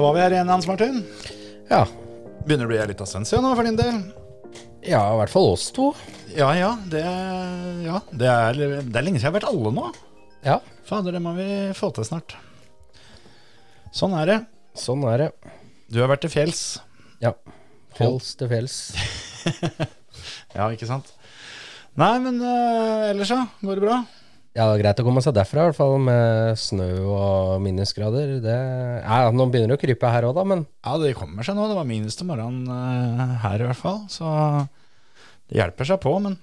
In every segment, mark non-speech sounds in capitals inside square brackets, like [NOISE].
Da var vi her igjen, Hans Martin. Ja. Begynner det å bli litt lita stund siden nå, for din del. ja, i hvert fall oss to. Ja ja, det, ja, det, er, det er lenge siden jeg har vært alle nå. Ja, Fader, det må vi få til snart. Sånn er det. sånn er det. Du har vært til fjells. Ja. Fjells til fjells. [LAUGHS] Ja, ikke sant? Nei, men uh, ellers, ja. Går det bra? Ja, det er greit å komme seg derfra, i hvert fall med snø og minusgrader. Det, ja, nå begynner det å krype her òg, da, men Ja, det kommer seg nå. Det var minus til morgenen eh, her i hvert fall. Så det hjelper seg på, men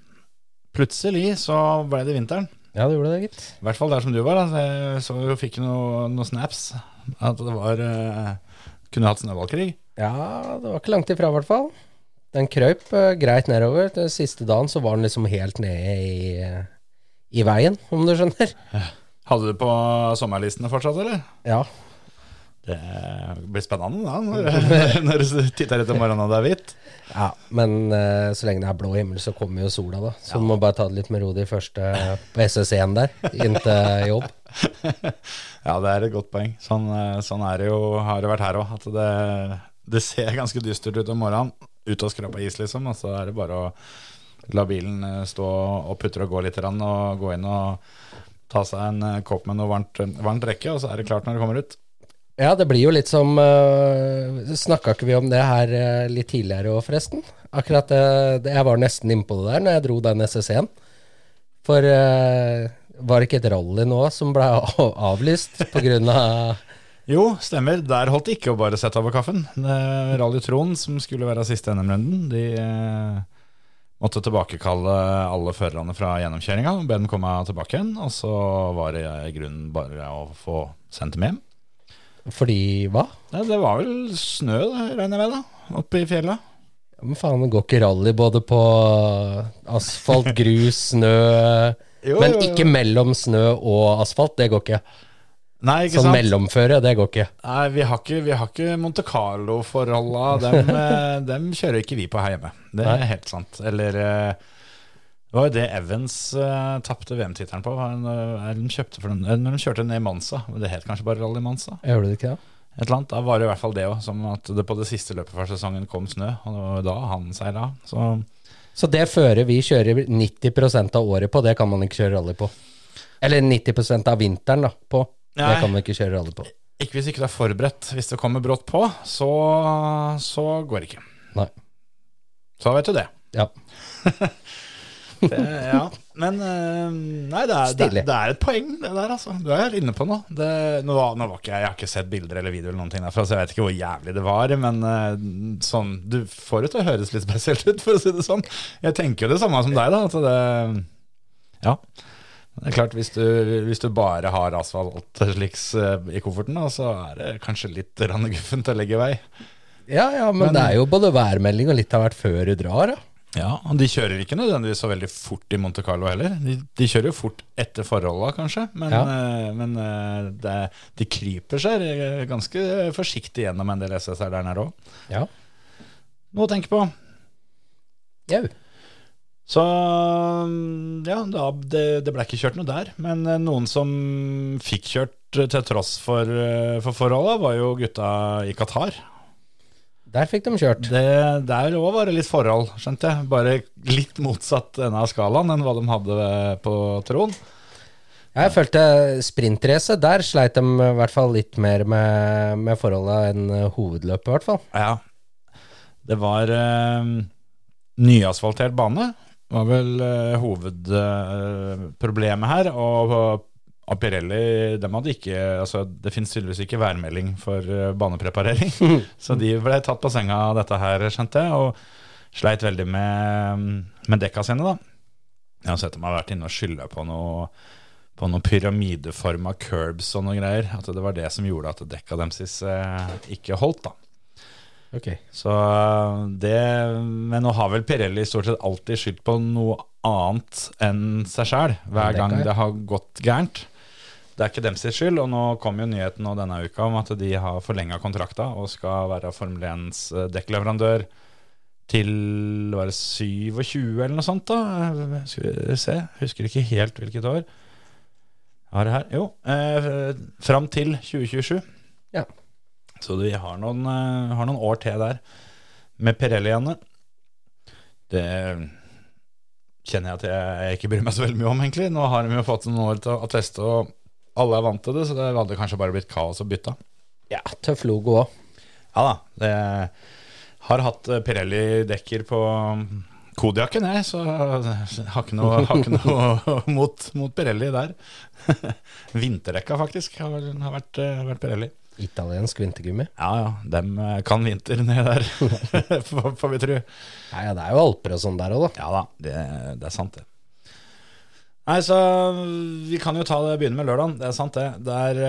plutselig så ble det vinteren. ja, det gjorde det, gitt. I hvert fall der som du var. Da. Jeg så jo fikk noen noe snaps. At det var eh, Kunne hatt snøballkrig. Ja, det var ikke langt ifra, i hvert fall. Den krøyp eh, greit nedover. Den siste dagen så var den liksom helt nede i, i veien, om du skjønner. Hadde du på sommerlistene fortsatt, eller? Ja. Det blir spennende da, når, [LAUGHS] når du titter etter morgenen og det er hvitt. ja men eh, så lenge det er blå himmel, så kommer jo sola, da. Så du må bare ta det litt med ro de første på SS1 der, inntil jobb. [LAUGHS] Ja, det er et godt poeng. Sånn, eh, sånn er det jo, har det vært her òg. At det, det ser ganske dystert ut om morgenen. Ut og skrape is, liksom. Og så er det bare å la bilen eh, stå og putre og gå litt, og gå inn og ta seg en eh, kopp med noe varmt, varmt drikke, og så er det klart når det kommer ut. Ja, det blir jo litt som uh, Snakka ikke vi om det her uh, litt tidligere òg, forresten? Akkurat det, det, Jeg var nesten innpå det der når jeg dro den SS1. For uh, var det ikke et rally nå som ble [LAUGHS] avlyst pga. Jo, stemmer. Der holdt det ikke å bare sette over kaffen. Rally Trond, som skulle være siste NM-runden, de eh, måtte tilbakekalle alle førerne fra gjennomkjøringa og be dem komme tilbake igjen. Og så var det i grunnen bare å få sendt dem hjem. Fordi hva? Ja, det var vel snø, regner jeg med, da, oppe i fjellet. Ja, Men faen, det går ikke rally både på asfalt, grus, snø Jo, Men jo, jo. ikke mellom snø og asfalt, det går ikke. Nei, ikke Sånn sant? mellomføre, det går ikke. Nei, vi har ikke, vi har ikke Monte Carlo-forholda. Dem, [LAUGHS] eh, dem kjører ikke vi på her hjemme. Det er Nei. helt sant. Eller eh, det var jo det Evans uh, tapte VM-tittelen på. eh, De kjøpte for den, eh, de kjørte ned i Monza. Det het kanskje bare Rally Monza. Gjør det ikke det? Et eller annet, Da var det i hvert fall det òg. Som at det på det siste løpet for sesongen kom snø. Og det var da han seila. Så Så det føret vi kjører 90% av året på, det kan man ikke kjøre rally på. Eller 90% av vinteren da, på. Det Nei. kan man ikke kjøre rally på. ikke hvis ikke du er forberedt. Hvis det kommer brått på, så, så går det ikke. Nei. Så vet du det. Ja. [LAUGHS] det ja. Men eh, nei, det er, det, det er et poeng, det der, altså. Du er inne på noe. Det, nå, nå var ikke jeg, jeg har ikke sett bilder eller video eller noen ting derfra, så jeg vet ikke hvor jævlig det var. Men eh, sånn, du får det til å høres litt spesielt ut, for å si det sånn. Jeg tenker jo det samme som deg, da. At det, ja. Det er klart, hvis du, hvis du bare har asfalt sliks eh, i kofferten, så er det kanskje litt guffent å legge vei. Ja, ja, men, Men- det er jo både værmelding og litt av hvert før du drar, da. Ja, og de kjører ikke nødvendigvis så veldig fort i Monte Carlo heller. De, de kjører jo fort etter forholda, kanskje, men, Ja. eh, men eh, det, de kryper seg ganske forsiktig gjennom en del SSR der nede òg. Ja. Noe å tenke på. Jau. Så ja, det, det ble ikke kjørt noe der. Men eh, noen som fikk kjørt til tross for, eh, for forholda, var jo gutta i Qatar. Der fikk de kjørt. Det, der òg var det litt forhold, skjønte jeg. Bare litt motsatt denne skalaen enn hva de hadde på Tron. Jeg følte sprintrace, der sleit de i hvert fall litt mer med, med forholda enn eh, hovedløpet, i hvert fall. Ja. Det var eh, nyasfaltert bane. Var vel uh, hovedproblemet her. Og og Pirelli dem hadde ikke altså Det finnes tydeligvis ikke værmelding for eh, banepreparering. [LAUGHS] så de ble tatt på senga av dette her, skjønte jeg, og sleit veldig med, med dekka sine, da. Jeg har sett dem har vært inne og skylda på noe på noen pyramideforma curbs og noen greier. At det var det som gjorde at dekka deres eh, ikke holdt, da. Ok. Så det Men nå har vel Pirelli stort sett alltid skyldt på noe annet enn seg sjæl hver gang det har gått gærent. Det er ikke deres skyld, og nå kom jo nyheten nå denne uka om at de har forlenga kontrakta og skal være Formel 1s eh, dekkleverandør til var det 27 eller noe sånt, da? Skal vi se, husker ikke helt hvilket år. Jeg har det her. Jo, eh, fram til 2027. Ja. Så vi har noen, eh, har noen år til der med Pirelli igjen Det kjenner jeg at jeg ikke bryr meg så veldig mye om, egentlig. Nå har de jo fått noen år til å teste, og alle er vant til det, så det hadde kanskje bare blitt kaos å bytte. Ja, tøff logo òg. Ja da. Det har hatt eh, Pirelli-dekker på Kodiakken, jeg, så har ikke noe, har ikke noe [LAUGHS] mot, mot Pirelli der. [LAUGHS] Vinterdekka, faktisk, har, har vært, eh, vært Pirelli. Italiensk vintergummi. Ja ja, dem eh, kan vinter ned der, [LAUGHS] får vi tro. Ja, ja, det er jo alper og sånn der òg, da. Ja da, det, det er sant det. Nei, så vi kan jo ta det, begynne med lørdagen. Det er sant, det. Der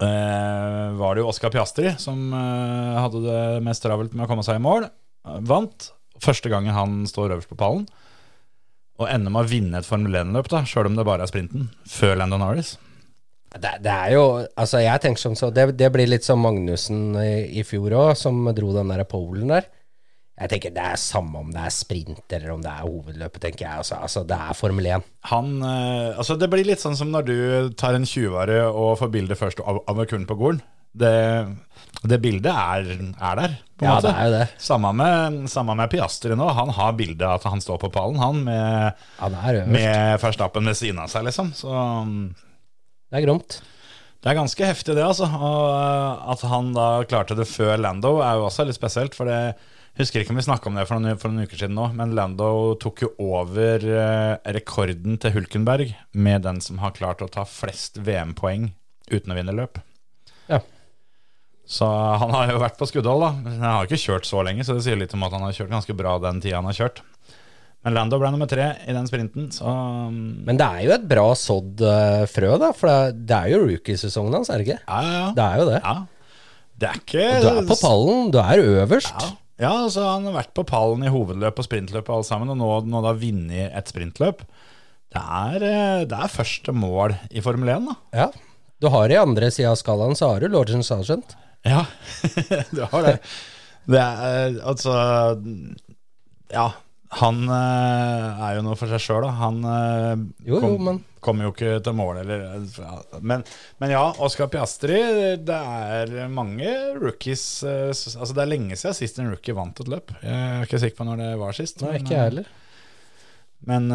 eh, var det jo Oscar Piastri som øh, hadde det mest travelt med å komme seg i mål. Vant. Første gangen han står øverst på pallen. Og ender med å vinne et Formel 1-løp, da, sjøl om det bare er sprinten, før Landon Norris. Det, det er jo Altså, jeg tenker som så Det, det blir litt som Magnussen i, i fjor òg, som dro den der polen der. Jeg tenker Det er samme om det er sprint eller om det er hovedløpet, tenker jeg. Altså, altså Det er Formel 1. Han, eh, altså Det blir litt sånn som når du tar en tjuvare og får bildet først av, av kulen på gården. Det, det bildet er, er der, på en Ja, måte. det er jo det. Samme med, samme med Piastri nå. Han har bildet av at han står på pallen, han, med, er med Verstappen ved siden av seg, liksom. Så Det er gromt. det er ganske heftig, det, altså. Og uh, at han da klarte det før Lando, er jo også litt spesielt. For det husker ikke om vi snakka om det for noen, for noen uker siden nå, men Lando tok jo over uh, rekorden til Hulkenberg med den som har klart å ta flest VM-poeng uten å vinne løp. Ja. Så han har jo vært på skuddhold, da. Men han har ikke kjørt så lenge, så det sier litt om at han har kjørt ganske bra den tida han har kjørt. Men Lando ble nummer tre i den sprinten, så um, Men det er jo et bra sådd eh, frø, da. For det er, det er jo rookiesesongen hans, er det ikke? ja, ja, ja. Det er jo det. ja. Det er ikke og Du er på pallen, du er øverst. Ja, ja altså han har vært på pallen i hovedløp og sprintløp og alt sammen, og nå, nå da vunnet et sprintløp. Det er, eh, det er første mål i Formel 1, da. Ja. Du har i andre sida av skalaen, så har du Lorgen Sargent. Ja, [LAUGHS] du har det. Det er altså Ja, han eh, er jo noe for seg sjøl, da. Han eh, Jo, jo, men- kommer jo ikke til mål, eller men, men ja, Oscar Piastri, det er mange rookies eh, Altså, det er lenge siden sist en rookie vant et løp. Jeg er ikke sikker på når det var sist. Nei, men, ikke jeg heller. Men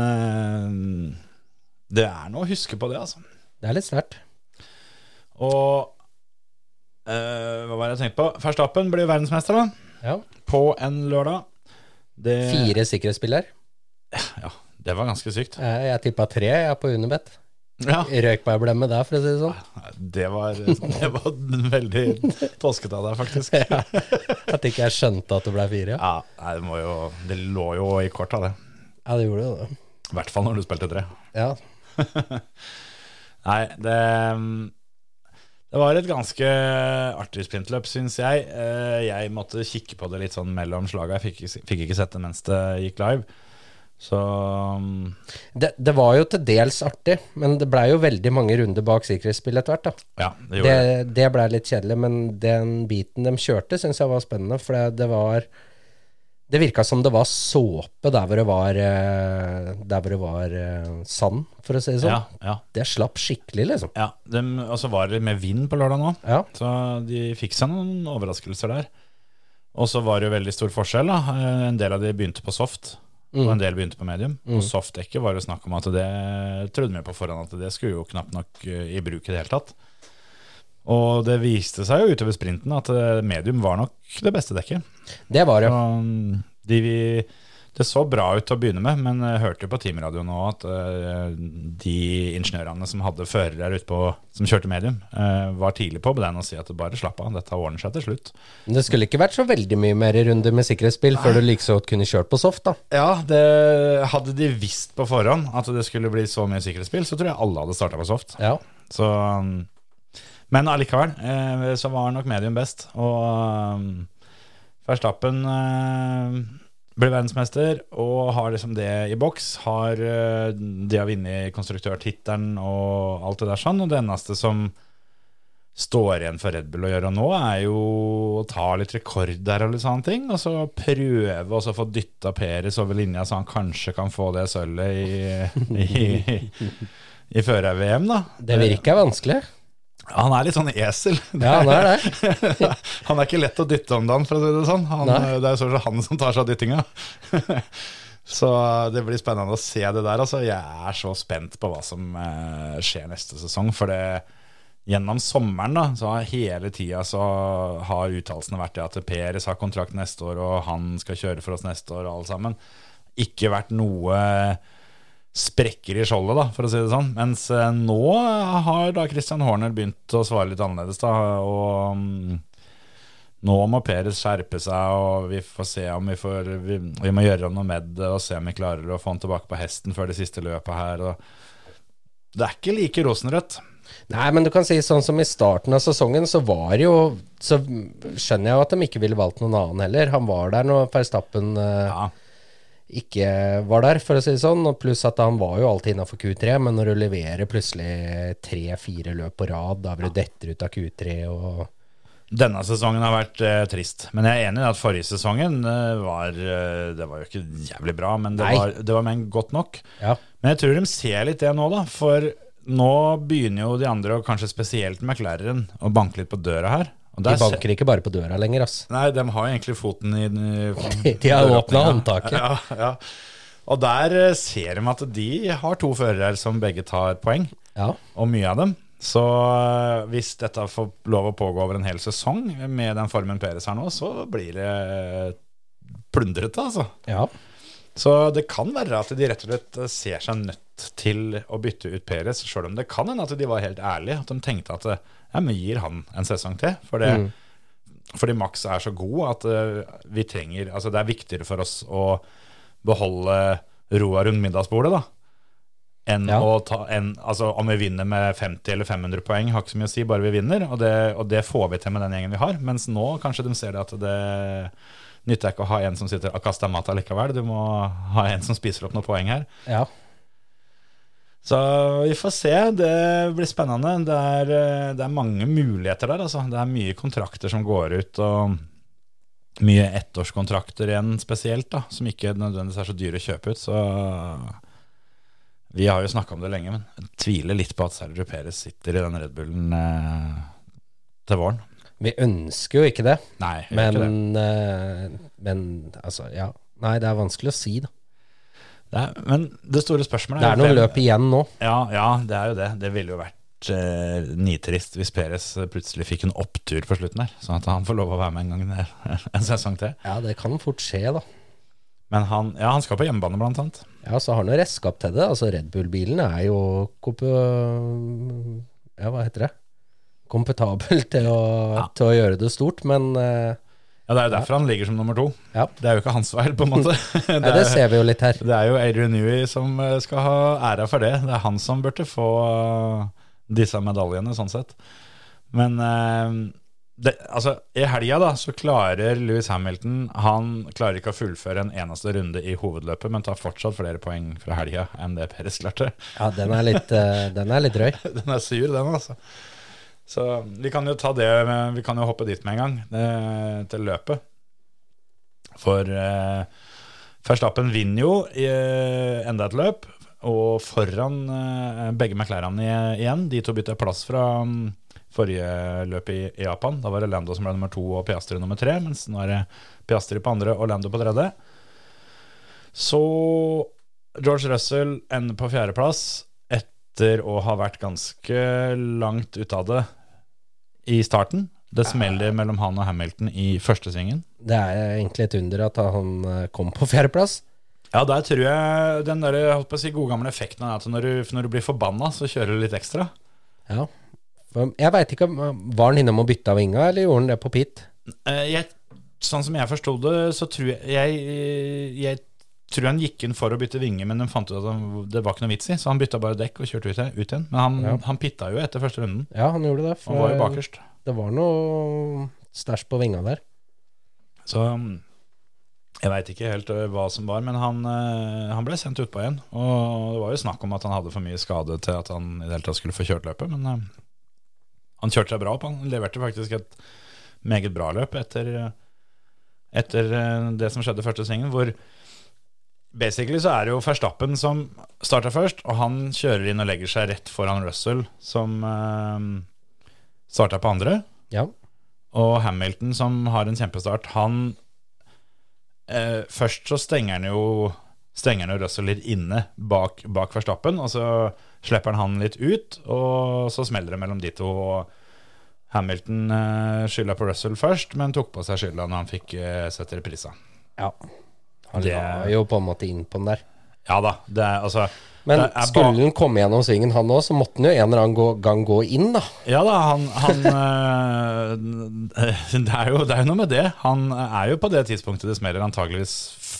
det er noe å huske på det, altså. Det er litt sterkt. Og hva var det jeg tenkte på? Verstappen blir verdensmester, da. Ja. På en lørdag. Det, Fire sikkerhetsspillere? Ja, det var ganske sykt. Jeg, jeg tippa tre, jeg er på Unibet. Ja, Røyk meg blemme der, for å si det sånn. det var, det var veldig toskete av deg, faktisk. [LAUGHS] Ja. At ikke jeg skjønte at det ble fire. Ja, nei, det, må jo, det lå jo i korta, det. ja det gjorde det. I hvert fall når du spilte tre. Ja. [LAUGHS] Nei, det Det var et ganske artig sprintløp, syns jeg. Eh, Jeg måtte kikke på det litt sånn mellom slaga. Jeg fikk, fikk ikke sett det mens det gikk live. Så mm, Det, det var jo til dels artig, men det blei jo veldig mange runder bak sikkerhetsspill etter hvert. da. ja, det gjorde det. Det, det blei litt kjedelig, men den biten de kjørte, syns jeg var spennende. For det var Det virka som det var såpe der hvor det var eh, Der hvor det var eh, sand, for å si det sånn. Ja, ja, Det slapp skikkelig, liksom. ja. Og så var det med vind på lørdag nå. Ja. Så de fikk seg noen overraskelser der. Og så var det jo veldig stor forskjell. da Eh, En del av de begynte på soft, og en del begynte på medium. Og softdekket var jo snakk om at det trodde vi på forhånd at det skulle jo knapt nok i bruk i det hele tatt. Og det viste seg jo utover sprinten at eh, medium var nok det beste dekket. Det var det. Mm, de, Det så bra ut til å begynne med, men jeg hørte jo på teamradioen nå at eh, de ingeniørene som hadde førere ute på, som kjørte medium, eh, var tidlig på på den og si at bare slapp av, dette ordner seg til slutt. Men det skulle ikke vært så veldig mye mer runder med sikkerhetsspill før du like så godt kunne kjørt på soft, da. Ja, det hadde de visst på forhånd at det skulle bli så mye sikkerhetsspill, så tror jeg alle hadde starta på soft. Ja. Så, um, men allikevel, eh, så var nok medium best. Og um, Verstappen eh, blir verdensmester og har liksom det i boks. Har, eh, de har vunnet konstruktørtittelen og alt det der sånn. Og det eneste som står igjen for Red Bull å gjøre nå, er jo å ta litt rekord der og litt sånne ting. Og så prøve å få dytta Peres over linja, så han kanskje kan få det sølvet i, i, i fører-VM, da. Det virker vanskelig. Han er litt sånn esel. [LAUGHS] Ja, han er det. [LAUGHS] han er ikke lett å dytte om dagen, for å si det sånn. Han, det er jo han som tar seg av dyttinga. [LAUGHS] så det blir spennende å se det der. Altså, jeg er så spent på hva som eh, skjer neste sesong. For det, gjennom sommeren da, så har hele tida så har uttalelsene vært det at Peres har kontrakt neste år, og han skal kjøre for oss neste år, og alle sammen. Ikke vært noe sprekker i skjoldet, da, for å si det sånn. Mens eh, nå har da Christian Horner begynt å svare litt annerledes, da. Og mm, nå må Peres skjerpe seg, og vi får se om vi får Vi, vi må gjøre noe med det og se om vi klarer å få han tilbake på hesten før det siste løpet her. Det er ikke like rosenrødt. Nei, men du kan si sånn som i starten av sesongen, så var jo Så skjønner jeg jo at de ikke ville valgt noen annen heller. Han var der når Verstappen eh, Ja. Ikke var der, for å si det sånn. Og pluss at han var jo alltid innafor Q3, men når du leverer plutselig tre-fire løp på rad, da vil du detter ut av Q3 og Denne sesongen har vært eh, trist. Men jeg er enig i at forrige sesongen eh, var eh, Det var jo ikke jævlig bra, men det var, det var men godt nok. Ja. Men jeg tror de ser litt det nå, da. For nå begynner jo de andre, og kanskje spesielt McLaren, å banke litt på døra her. De banker ikke bare på døra lenger, ass. Nei, de har egentlig foten i [LAUGHS] De har åpna håndtaket. Ja, ja. Og der eh, ser de at de har to førere som begge tar poeng, Ja. og mye av dem. Så eh, hvis dette får lov å pågå over en hel sesong med den formen Peres har nå, så blir det plundrete, altså. ja. Så det kan være at de rett og slett ser seg nødt til å bytte ut Peres, sjøl om det kan hende at de var helt ærlige. At de tenkte at ja, men gir han en sesong til. For det, Fordi Max er så god at eh, vi trenger Altså det er viktigere for oss å beholde roa rundt middagsbordet, da. Enn Ja. å ta en, altså Om vi vinner med 50 eller 500 poeng, har ikke så mye å si, bare vi vinner. Og det, og det får vi til med den gjengen vi har. Mens nå kanskje de ser det at det nytter ikke å ha en som sitter og kaster mat allikevel. Du må ha en som spiser opp noen poeng her. ja. Så vi får se. Det blir spennende. Det er, eh, det er mange muligheter der. Altså. Det er mye kontrakter som går ut, og mye ettårskontrakter igjen spesielt, da, som ikke nødvendigvis er så dyre å kjøpe ut. Så vi har jo snakka om det lenge, men jeg tviler litt på at Sergio Perez sitter i den Red Bullen eh, til våren. Vi ønsker jo ikke det, Nei, men, ikke det. eh, men altså, ja. Nei, det er vanskelig å si, da. Det er, men det store spørsmålet Det er noen løp igjen nå. Ja, ja, det er jo det. Det ville jo vært eh, nitrist hvis Peres plutselig fikk en opptur på slutten der, sånn at han får lov å være med en gang der, [LAUGHS] en sesong til. Ja, det kan fort skje, da. Men han, ja, han skal på hjemmebane, blant annet. Ja, så har han jo redskap til det. Altså, Red Bull-bilen er jo Ja, hva heter det? Kompetabel [LAUGHS] til å, Ja. til å gjøre det stort, men eh, Ja, Det er jo derfor han ligger som nummer to. ja. Det er jo ikke hans feil, på en måte. Det [LAUGHS] ja, det er, ser vi jo litt her. det er jo Adrian Newey som eh, skal ha æra for det. Det er han som burde få eh, disse medaljene, sånn sett. Men det, altså, i helga da, så klarer Louis Hamilton Han klarer ikke å fullføre en eneste runde i hovedløpet, men tar fortsatt flere poeng fra helga enn det Peres klarte. Ja, den er litt, den er litt drøy. [LAUGHS] Den er sur, den, altså. Så vi kan jo ta det Vi kan jo hoppe dit med en gang, eh, til løpet. For eh, Verstappen vinner jo i eh, enda et løp, og foran eh, begge McLarene igjen. De to bytter plass fra um, forrige løp i, i Japan. Da var det Lando som ble nummer to og Piastri nummer tre, mens nå er det Piastri på andre og Lando på tredje. Så George Russell ender på fjerdeplass etter å ha vært ganske langt ute av det i starten. Det smeller mellom han og Hamilton i første svingen. Det er egentlig et under at han eh, kom på fjerdeplass. Ja, der tror jeg den der, holdt på å si, gode gamle effekten er at når du, når du blir forbanna, så kjører du litt ekstra. Ja. Jeg veit ikke, var han innom og bytta vinga, eller gjorde han det på pit? Eh, jeg, sånn som jeg forsto det, så tror jeg, jeg Jeg tror han gikk inn for å bytte vinge, men de fant ut at han, det var ikke noe vits i, så han bytta bare dekk og kjørte ut, ut igjen. Men han, Ja. han pitta jo etter første runden. Ja, han gjorde det. Han var jo bakerst. det var noe stæsj på vinga der. Så mm, jeg veit ikke helt hva som var, men han, eh, han ble sendt utpå igjen. Og det var jo snakk om at han hadde for mye skade til at han i det hele tatt skulle få kjørt løpet, men eh, han kjørte seg bra opp. Han leverte faktisk et meget bra løp etter, etter det som skjedde første svingen, hvor basically så er det jo Verstappen som starter først, og han kjører inn og legger seg rett foran Russell, som uh, starta på andre. Ja. Og Hamilton, som har en kjempestart, han uh, Først så stenger han jo Stenger han jo Russell litt inne bak, bak Verstappen, og så slipper han han litt ut, og så smeller det mellom de to. og Hamilton eh, skylda på Russell først, men tok på seg skylda når han fikk eh, sett reprisa. ja. Han Det- la jo på en måte inn på den der. Ja da, det er altså Men det er skulle han komme gjennom svingen, han òg, så måtte han jo en eller annen gang gå inn, da. Ja da, han, han eh, [LAUGHS] det, er jo, det er jo noe med det. Han er jo på det tidspunktet det smeller antageligvis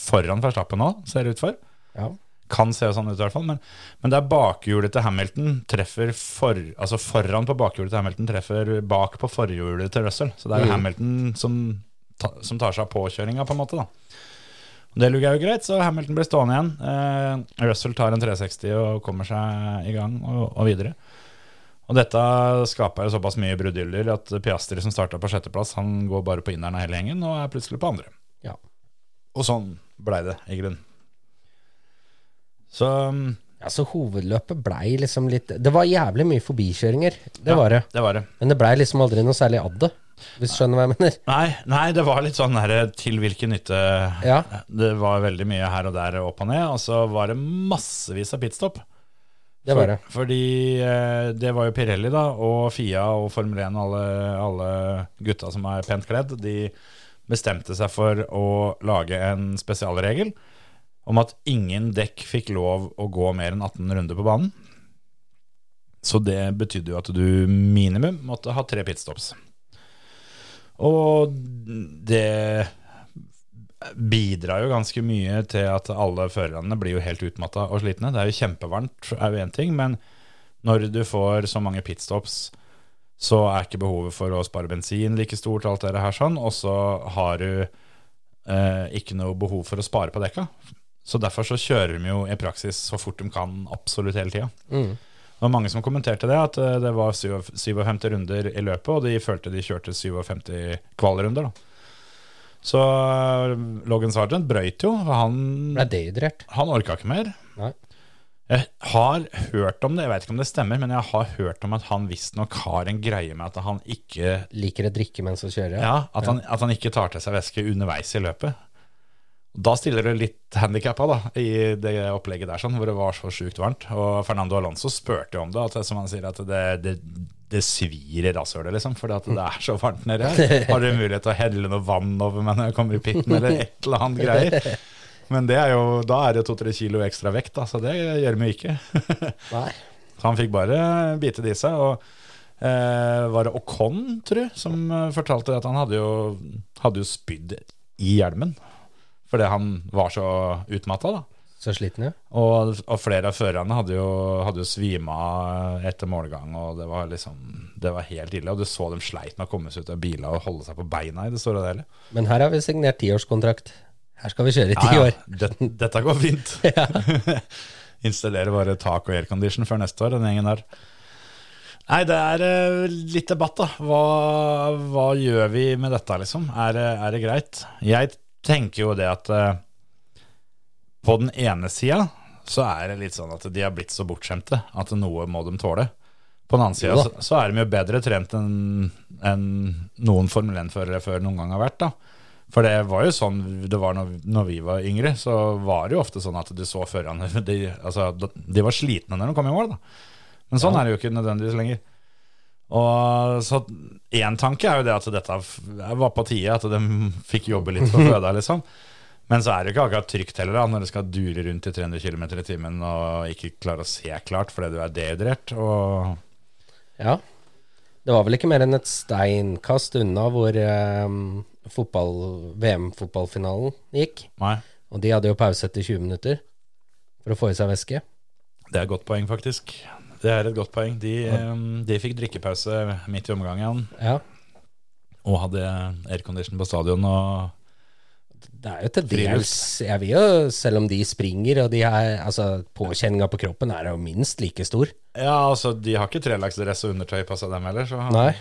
foran Verstappen nå, ser det ut for. Ja. Kan se sånn ut i hvert fall, men, men det er bakhjulet til Hamilton treffer for, Altså foran på bakhjulet til Hamilton treffer bak på forhjulet til Russell. Så det er jo mm. Hamilton som, ta, som tar seg av påkjøringa, på en måte. da Det lugger jo greit, så Hamilton blir stående igjen. Eh, Russell tar en 360 og kommer seg i gang og, og videre. Og dette skaper jo såpass mye bruddyller at Piastri, som starta på sjetteplass, han går bare på inneren av hele gjengen og er plutselig på andre. Ja. Og sånn blei det, i grunnen. Så ja, så hovedløpet blei liksom litt Det var jævlig mye forbikjøringer, det ja, var det. Det var det. Men det blei liksom aldri noe særlig av det, hvis du skjønner hva jeg mener. Nei, nei, det var litt sånn der, til hvilken nytte Ja. Det var veldig mye her og der opp og ned, og så var det massevis av pitstop. Det var det. For, fordi eh, det var jo Pirelli da, og Fia og Formel 1 og alle, alle gutta som er pent kledd, de bestemte seg for å lage en spesialregel om at ingen dekk fikk lov å gå mer enn 18 runder på banen. Så det betydde jo at du minimum måtte ha tre pitstops. Og det bidrar jo ganske mye til at alle førerne blir jo helt utmatta og slitne. Det er jo kjempevarmt, er jo én ting, men når du får så mange pitstops, så er ikke behovet for å spare bensin like stort, alt det her sånn, og så har du eh, ikke noe behov for å spare på dekka. Så derfor så kjører de jo i praksis så fort de kan, absolutt hele tida. Mm. Det var mange som kommenterte det, at eh, det var 57 runder i løpet, og de følte de kjørte 57 kvalrunder. da. Så eh, Logan Sargent brøyt jo, han, ble dehydrert. han orka ikke mer. Nei. Jeg har hørt om det, jeg vet ikke om det stemmer, men jeg har hørt om at han visstnok har en greie med at han ikke Liker å drikke mens han kjører. ja, at, Han, at han ikke tar til seg væske underveis i løpet. Da stiller du litt handikappa da, i det opplegget der, sånn, hvor det var så sjukt varmt. Og Fernando Alonso spurte jo om det, at, som han sier, at det, det, det svir i rasshølet, liksom, fordi at det er så varmt nedi her. Har du mulighet til å helle noe vann over meg når jeg kommer i pitten, eller et eller annet greier? Men det er jo, da er det to-tre kilo ekstra vekt, da, så det gjør vi ikke. Nei. Så han fikk bare bite det i seg. Og eh, var det Ocon, tror jeg, som eh, fortalte at han hadde jo, hadde jo spydd i hjelmen. Fordi han var så utmatta, da. Så sliten, ja. Og, og flere av førerne hadde jo, hadde jo svima etter målgang, og det var liksom Det var helt ille. Og du så dem sleit med å komme seg ut av biler og holde seg på beina i det store og hele. Men her har vi signert tiårskontrakt. Her skal vi kjøre i ti år. Dette, dette går fint. [LAUGHS] [LAUGHS] Installere bare tak og aircondition før neste år, den gjengen der. Nei, det er eh, litt debatt, da. Hva, hva gjør vi med dette, liksom? Er, er det greit? Jeg tenker jo det at eh, på den ene sida så er det litt sånn at de har blitt så bortskjemte at noe må de tåle. På den annen side så, så er de jo bedre trent enn en noen Formel 1-førere før noen gang har vært. da. For det var jo sånn det var når, når vi var yngre, så var det jo ofte sånn at du så førerne [LAUGHS] de, altså, de var slitne når de kom i mål. da. Men sånn Ja. er det jo ikke nødvendigvis lenger. Og så Én tanke er jo det at dette var på tide, at de fikk jobbe litt for føda, liksom. Men så er det jo ikke akkurat trygt heller, da, når du skal dure rundt i 300 km i timen og ikke klare å se klart fordi du er dehydrert. Og Ja. Det var vel ikke mer enn et steinkast unna hvor eh, fotball- VM-fotballfinalen gikk. nei, Og de hadde jo pause etter 20 minutter for å få i seg væske. det er et godt poeng, faktisk. Det er et godt poeng. De, de fikk drikkepause midt i omgangen Ja. og hadde aircondition på stadion. og Det er jo til dels Jeg vil jo, selv om de springer og de er Altså, påkjenninga på kroppen er jo minst like stor. Ja, altså, de har ikke trelagsdress og undertøy på seg, dem heller. Så. Nei.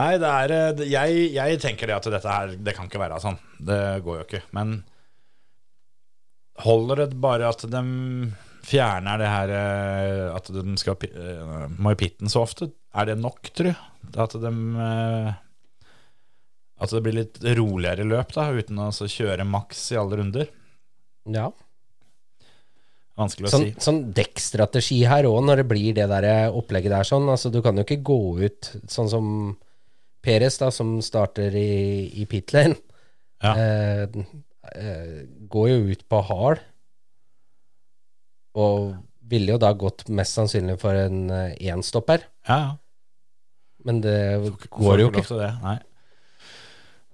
Nei, det er eh, jeg, jeg tenker det at dette her Det kan ikke være sånn. Det går jo ikke. Men holder det bare at de fjerner det her eh, At de skal eh, må i pitten så ofte? Er det nok, tru? At de eh, At det blir litt roligere løp, da, uten å så kjøre maks i alle runder? Ja. Vanskelig å Sånn, si. sånn dekkstrategi her òg, når det blir det der opplegget der sånn. Altså, du kan jo ikke gå ut sånn som Peres, da, som starter i, i pit lane. Ja. Eh, eh, går jo ut på hard. Og ville jo da gått mest sannsynlig for en enstopper énstopper. Ja, ja. Men det går jo ikke. det, nei.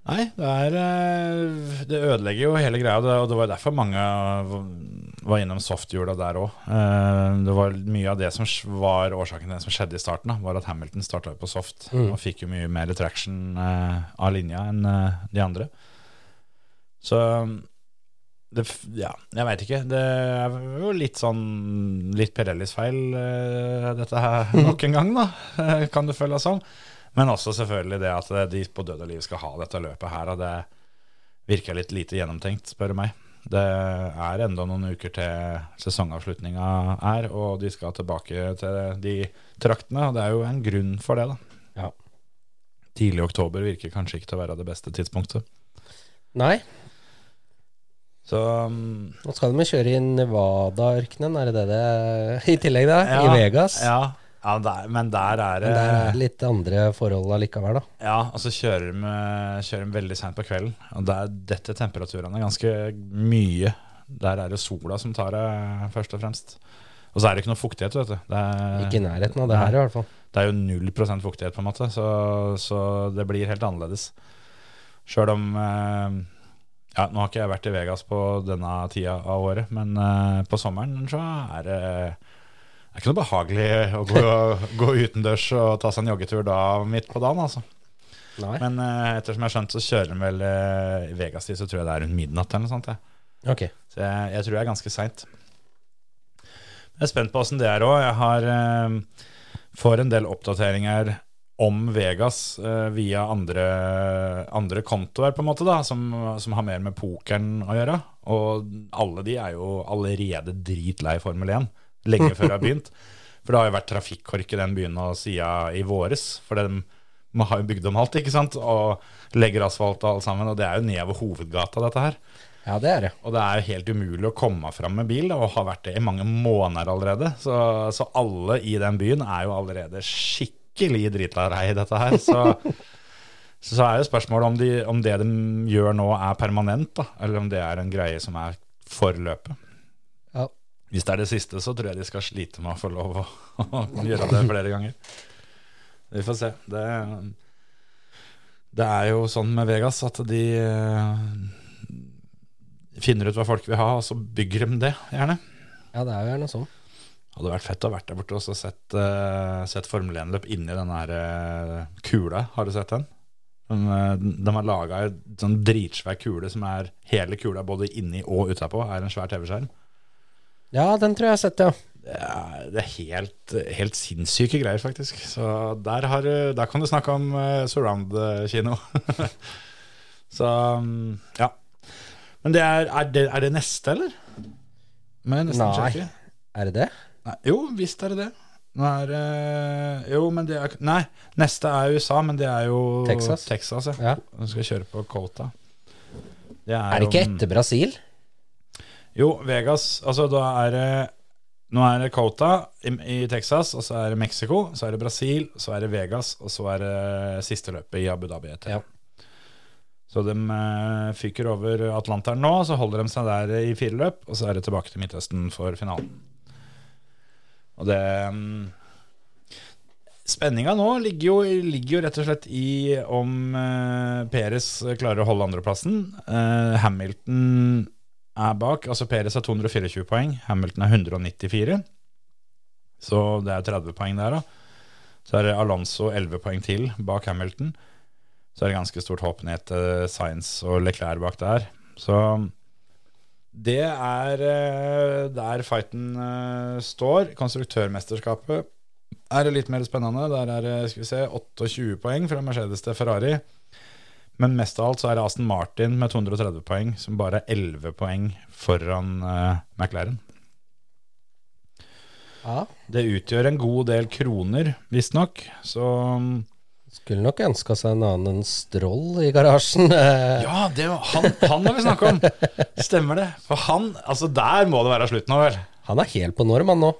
Nei, det er eh, Det ødelegger jo hele greia, og det var derfor mange var innom softhjula der òg. Det var mye av det som var årsaken til det som skjedde i starten, da, var at Hamilton starta på soft Mm. og fikk jo mye mer traction eh, av linja enn eh, de andre. Så det, ja, jeg veit ikke. Det er jo litt sånn Litt Pirellis feil, eh, dette her [LAUGHS] nok en gang, da. eh, [LAUGHS] Kan det føles som. Men også selvfølgelig det at de på død og liv skal ha dette løpet her. Og det virker litt lite gjennomtenkt, spør du meg. Det er enda noen uker til sesongavslutninga er, og de skal tilbake til de traktene. Og det er jo en grunn for det, da. Ja. Tidlig oktober virker kanskje ikke til å være det beste tidspunktet. Nei, Så um, nå skal de kjøre i Nevada-ørkenen, er det det det er I tillegg, da? Ja, I Vegas. Ja, ja der, men der er det Men er litt andre forhold allikevel, da. Ja, og så kjører de, kjører de veldig seint på kvelden. Og der detter temperaturene ganske mye. Der er det sola som tar det, først og fremst. Og så er det ikke noe fuktighet, vet du. Det er, Ikke i nærheten av det her, i hvert fall. det er jo null prosent fuktighet, på en måte, så, så det blir helt annerledes. Sjøl om eh, Ja, nå har ikke jeg vært i Vegas på denne tida av året, men uh, på sommeren så er det det er ikke noe behagelig å gå, [LAUGHS] gå utendørs og ta seg en joggetur da midt på dagen, altså. Nei. Men uh, ettersom jeg har skjønt, så kjører den vel uh, i Vegas-tid, så tror jeg det er rundt midnatt eller noe sånt. jeg. Okay. Så jeg, jeg tror det er ganske seint. Jeg er spent på åssen det er òg. Jeg har uh, får en del oppdateringer om Vegas eh, via andre, andre kontoer, på en måte, da, som, som har mer med pokeren å gjøre. Og alle de er jo allerede dritlei Formel 1, lenge før de har begynt. For det har jo vært trafikkork i den byen og siden i våres. For de har ha jo bygd om alt, ikke sant? Og legger asfalt og alt sammen. Og det er jo nedover hovedgata, dette her. Ja, det er det. Og det er jo helt umulig å komme fram med bil, og har vært det i mange måneder allerede. Så, så alle i den byen er jo allerede skikkelig dritlei i dette her. Så, så er jo spørsmålet om, de, om det de gjør nå er permanent, da, eller om det er en greie som er forløpet. Ja. Hvis det er det siste, så tror jeg de skal slite med å få lov å, å gjøre det flere ganger. Vi får se. Det, det er jo sånn med Vegas at de eh, finner ut hva folk vil ha, og så bygger de det, gjerne. Ja, det er jo gjerne sånn. Hadde vært fett å ha vært der borte og sett, uh, sett Formel 1-løp inni den her uh, kula. Har du sett den? Den, eh, de har laga en sånn dritsvær kule som er hele kula både inni og utapå, er en svær TV-skjerm. Ja, den tror jeg jeg har sett, ja. Det er, det er helt, helt sinnssyke greier, faktisk. Så der, har, der kan du snakke om uh, surround-kino. [LAUGHS] så um, ja. Men det er, er, det, er det neste, eller? Nei. Er det det? Nei, jo, visst er det det. Er øh, Jo, men det er Nei, neste er USA, men det er jo Texas. Texas ja. Ja. Nå skal kjøre på Cota. Det Er det ikke etter Brasil? Jo, Vegas. Altså, da er det Nå er det Cota i, i Texas, og så er det Mexico, så er det Brasil, så er det Vegas, og så er det siste løpet i Abu Dhabi etter. Ja. Så de eh, fyker over Atlanteren nå, så holder de seg der i fire løp, og så er det tilbake til Midtøsten for finalen. Og det mm, Spenninga nå ligger jo, ligger jo rett og slett i om eh, Peres klarer å holde andreplassen. Eh, Hamilton er bak. altså Peres har 224 poeng, Hamilton er 194. Så det er 30 poeng der, da. Så er det Alonso 11 poeng til bak Hamilton. Så er det ganske stort hopp ned til Science og Leclerc bak der. Så det er eh, der fighten eh, står. Konstruktørmesterskapet er litt mer spennende. Der er det skal vi se, 28 poeng fra Mercedes til Ferrari. Men mest av alt så er det Aston Martin med 230 poeng, som bare er 11 poeng foran uh, McLaren. Ja. Det utgjør en god del kroner, visstnok. Så Skulle nok ønska seg en annen stroll i garasjen. [LAUGHS] Ja, det, var- han, han har vi snakka om! Stemmer det. For han Altså, der må det være slutt nå, vel? Han er helt på norm, han nå.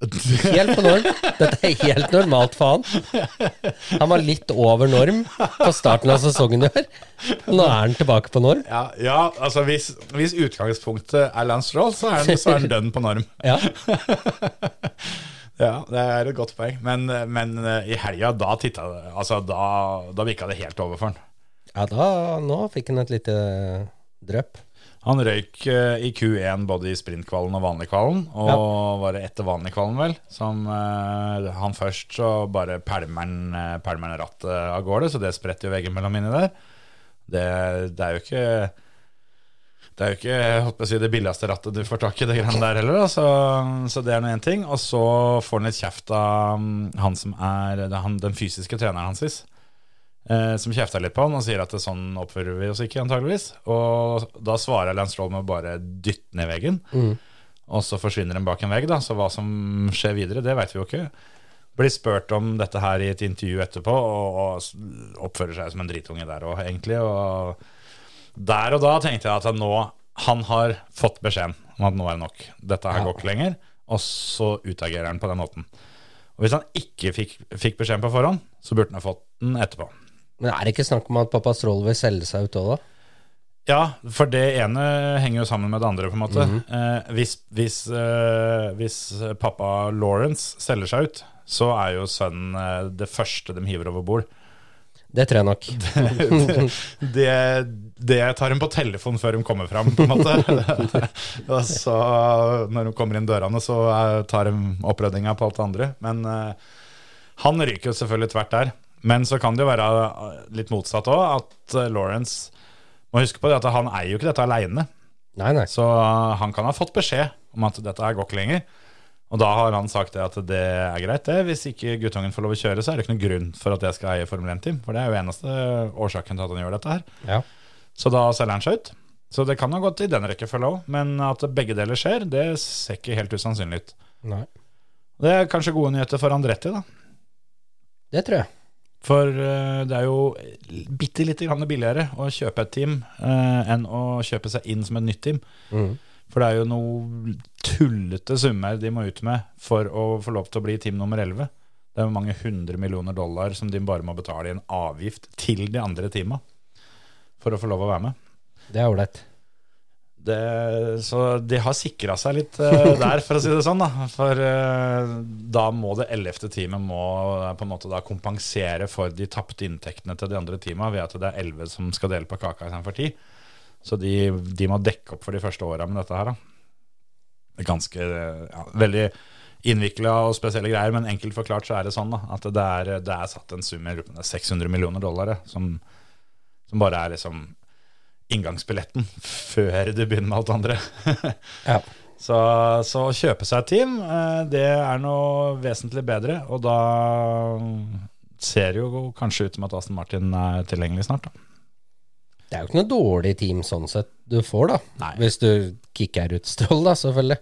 [LAUGHS] Helt på norm. Dette er helt normalt for han. Han var litt over norm på starten av sesongen i år. Nå er han tilbake på norm. Ja, ja altså hvis, hvis utgangspunktet er Lance Stroll, så er han, så er han dønn på norm. Ja. [LAUGHS] Ja, det er et godt poeng. Men, men eh, i helga, da titta Altså, da, da virka det helt over for han. ja, da Nå fikk han et lite drypp. Han røyk eh, i Q1 både i sprintkvalen og vanligkvalen, og var det etter vanligkvalen, vel, som uh, han først så bare pælmer han pælmer han rattet av gårde, så det spretter jo veggen mellom inni der. Det, det er jo ikke det er jo ikke jeg holdt å si, det billigste rattet du får tak i, det greiene der heller. Så, så det er nå én ting. Og så får han litt kjeft av mm, han som er han, den fysiske treneren hans, eh, som kjefter litt på han og sier at det, sånn oppfører vi oss ikke, antageligvis. Og da svarer Lance Stroll med å bare dytte ned veggen. Og så forsvinner den bak en vegg, da. Så hva som skjer videre, det vet vi jo ikke. Blir spurt om dette her i et intervju etterpå, og, og oppfører seg som en dritunge der òg, egentlig. Og der og da tenkte jeg at nå han har fått beskjeden om at nå er det nok. Dette her Ja. går ikke lenger. Og så utagerer han på den måten. Og hvis han ikke fikk, fikk beskjeden på forhånd, så burde han ha fått den etterpå. Men er det ikke snakk om at pappa Stroll vil selge seg ut òg, da? Ja, for det ene henger jo sammen med det andre, på en måte. eh, hvis, hvis, eh, hvis pappa Lawrence selger seg ut, så er jo sønnen eh, det første de hiver over bord. Det tror jeg nok. [LAUGHS] det, det tar hun på telefon før hun kommer fram, på en måte. [LAUGHS] så når hun kommer inn dørene, så eh, tar hun opprydninga på alt det andre. Men eh, han ryker jo selvfølgelig tvert der. Men så kan det jo være eh, litt motsatt òg, at Lawrence må huske på det at han eier jo ikke dette aleine. Så han kan ha fått beskjed om at dette går ikke lenger. Og da har han sagt det at det er greit, det. Hvis ikke guttungen får lov å kjøre, så er det ikke noen grunn for at jeg skal eie Formel 1-team. For det er jo eneste årsaken til at han gjør dette her. Ja. Så da selger han seg ut. Så det kan ha gått i den rekkefølga òg. Men at begge deler skjer, det ser ikke helt usannsynlig ut. Nei. Det er kanskje gode nyheter for Andretti, da. Det tror jeg. For eh, det er jo bitte lite grann billigere å kjøpe et team eh, enn å kjøpe seg inn som et nytt team. Mhm. For det er jo noe tullete summer de må ut med for å få lov til å bli team nummer 11. Det er jo mange hundre millioner dollar som de bare må betale i en avgift til de andre teama for å få lov å være med. Det er ålreit. Det, så de har sikra seg litt uh, der, for å si det sånn. Da. For uh, da må det ellevte teamet må uh, på en måte da kompensere for de tapte inntektene til de andre teama ved at det er elleve som skal dele på kaka istedenfor ti. Så de, de må dekke opp for de første åra med dette her. Da. Det ganske ja, veldig innvikla og spesielle greier, men enkelt forklart så er det sånn da, at det er, det er satt en sum i jeg lurer på om det er 600 millioner dollar som, som bare er liksom inngangsbilletten før du begynner med alt andre. [LAUGHS] Ja. Så, så å kjøpe seg et team, eh, det er noe vesentlig bedre. Og da ser det jo kanskje ut som at Aston Martin er tilgjengelig snart. Da. Det er jo ikke noe dårlig team sånn sett du får, da. Nei. Hvis du kicker ut Stroll, da, selvfølgelig.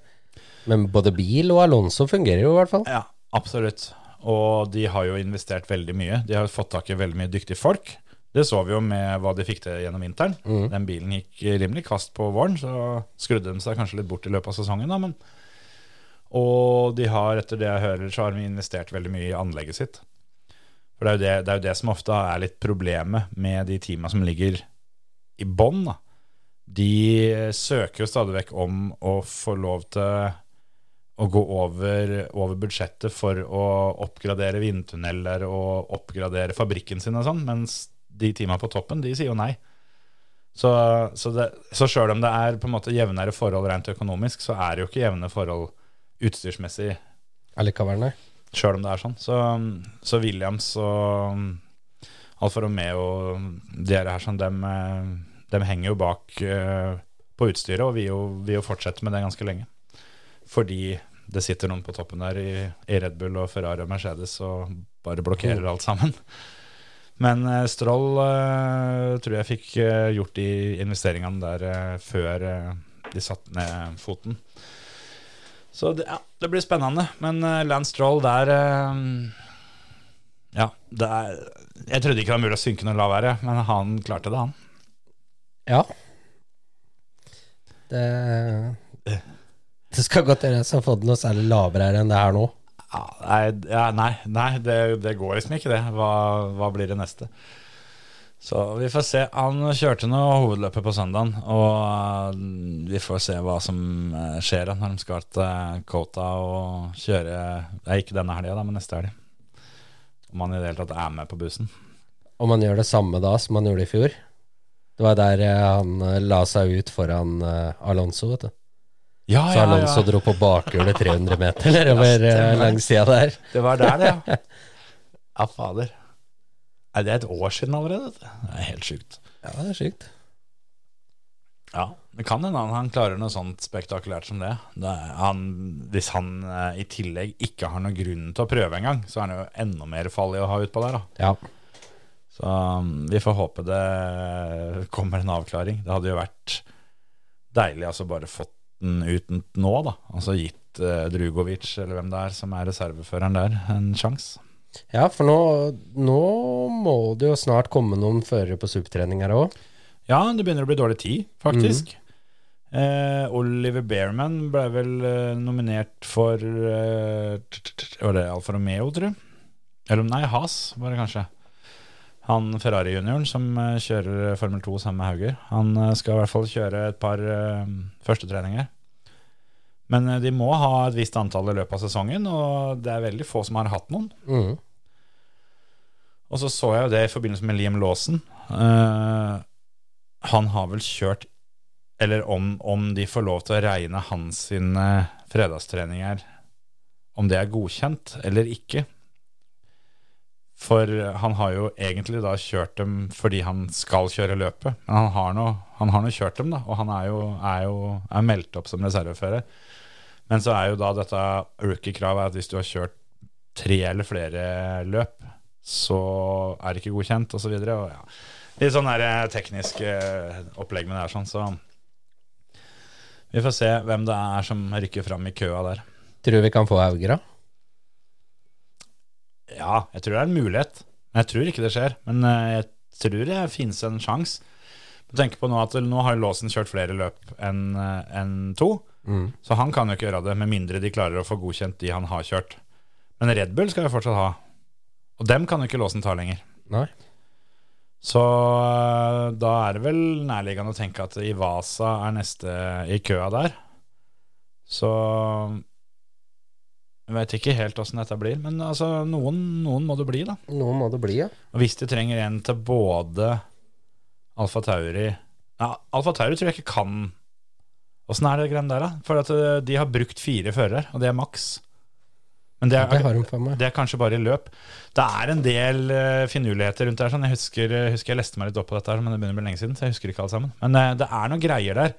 Men både bil og Alonso fungerer jo i hvert fall. Ja, absolutt. Og de har jo investert veldig mye. De har fått tak i veldig mye dyktige folk. Det så vi jo med hva de fikk til gjennom vinteren. Den bilen gikk rimelig kvast på våren, så skrudde de seg kanskje litt bort i løpet av sesongen. Da, men og de har, etter det jeg hører, så har de investert veldig mye i anlegget sitt. For det er jo det, det, er jo det som ofte er litt problemet med de teama som ligger i bånn, da, de søker jo stadig vekk om å få lov til å gå over, over budsjettet for å oppgradere vindtunneler og oppgradere fabrikken sin og sånn, mens de teama på toppen, de sier jo nei. Så, så, det- så sjøl om det er på en måte jevnere forhold rent økonomisk, så er det jo ikke jevne forhold utstyrsmessig Allikevel, nei. sjøl om det er sånn. Så, så Williams og Alfa Romeo og de her sånn, dem, eh, dem henger jo bak eh, på utstyret og vil jo, vil jo fortsette med det ganske lenge. Fordi det sitter noen på toppen der i, i Red Bull og Ferrari og Mercedes og bare blokkerer alt sammen. Men eh, Stroll eh, tror jeg fikk eh, gjort de investeringene der eh, før de satte ned foten. Så det, ja, det blir spennende. Men uh, Lance Stroll der Ja, det er Jeg trodde ikke det var mulig å synke noe lavere, men han klarte det, han. Ja. Det Det skal godt gjøres å få det noe særlig lavere her enn det her nå. Ja, nei, ja, nei, nei det, det går liksom ikke, det. Hva, hva blir det neste? Så vi får se. Han kjørte noe hovedløpet på søndagen, og eh, vi får se hva som eh, skjer når de skal til Kota og kjøre Det er ikke denne helga, men neste helg. Om han i det hele tatt er med på bussen. Om man gjør det samme da som man gjorde i fjor. Det var der eh, han eh, la seg ut foran eh, Alonso, vet du. Ja, Så Alonso dro på bakhjulet 300 meter [LAUGHS] nedover Ja, eh, stemmer. langs sida der. Det var der, det, ja. [LAUGHS] Ja, fader. Nei, det er et år siden allerede. Det er helt sjukt. Ja, det er sykt. Ja, Det kan hende han, han klarer noe sånt spektakulært som det. det han, hvis han eh, i tillegg ikke har noen grunn til å prøve engang, så er han jo enda mer farlig å ha utpå der. da. Ja. Så um, vi får håpe det kommer en avklaring. Det hadde jo vært deilig altså bare fått den ut nå, da. Altså gitt eh, Drugovic, eller hvem det er som er reserveføreren der, en sjanse. ja, for nå, nå må det jo snart komme noen førere på supertrening her òg. Ja, det begynner å bli dårlig tid, faktisk. Eh, Oliver Bearman ble vel eh, nominert for eh, Var det Alfa Romeo, tror du? Eller nei, Has var det kanskje. Han Ferrari-junioren som eh, kjører Formel 2 sammen med Hauger. Han eh, skal i hvert fall kjøre et par førstetreninger. Men eh, de må ha et visst antall i løpet av sesongen, og det er veldig få som har hatt noen. Mm. Og så så jeg jo det i forbindelse med Liam Lawson. Eh, han har vel kjørt Eller om, om de får lov til å regne hans sine fredagstreninger Om det er godkjent eller ikke. For han har jo egentlig da kjørt dem fordi han skal kjøre løpet. Men han har nå, han har nå kjørt dem, da, og han er jo, er jo er meldt opp som reservefører. Men så er jo da dette rookie-kravet at hvis du har kjørt tre eller flere løp, så er det ikke godkjent, osv. Ja. Litt sånn der eh, teknisk eh, opplegg med det her, sånn, så vi får se hvem det er som rykker fram i køa der. Tror vi kan få Hauger, da? Ja, jeg tror det er en mulighet. Men jeg tror ikke det skjer. Men eh, jeg tror det finnes en sjanse. Tenk på nå at nå har Låsen kjørt flere løp enn en to. Mm. Så han kan jo ikke gjøre det, med mindre de klarer å få godkjent de han har kjørt. Men Red Bull skal jo fortsatt ha. Og dem kan jo ikke Låsen ta lenger. Nei. Så øh, da er det vel nærliggende å tenke at Ivasa er neste i køa der. Så jeg vet ikke helt åssen dette blir, men altså, noen, noen må det bli, da. Noen må det bli, ja. Og hvis de trenger en til både Alfa Tauri ja, Alfa Tauri tror jeg ikke kan Åssen er det greiene der, da? For at øh, de har brukt fire førere, og det er maks. Men det er, Det er kanskje bare i løp. Det er en del uh, finurligheter rundt det her. Sånn. Jeg husker, jeg husker jeg leste meg litt opp på dette, her, men det begynner å bli lenge siden. Så jeg husker ikke alle sammen Men uh, det er noen greier der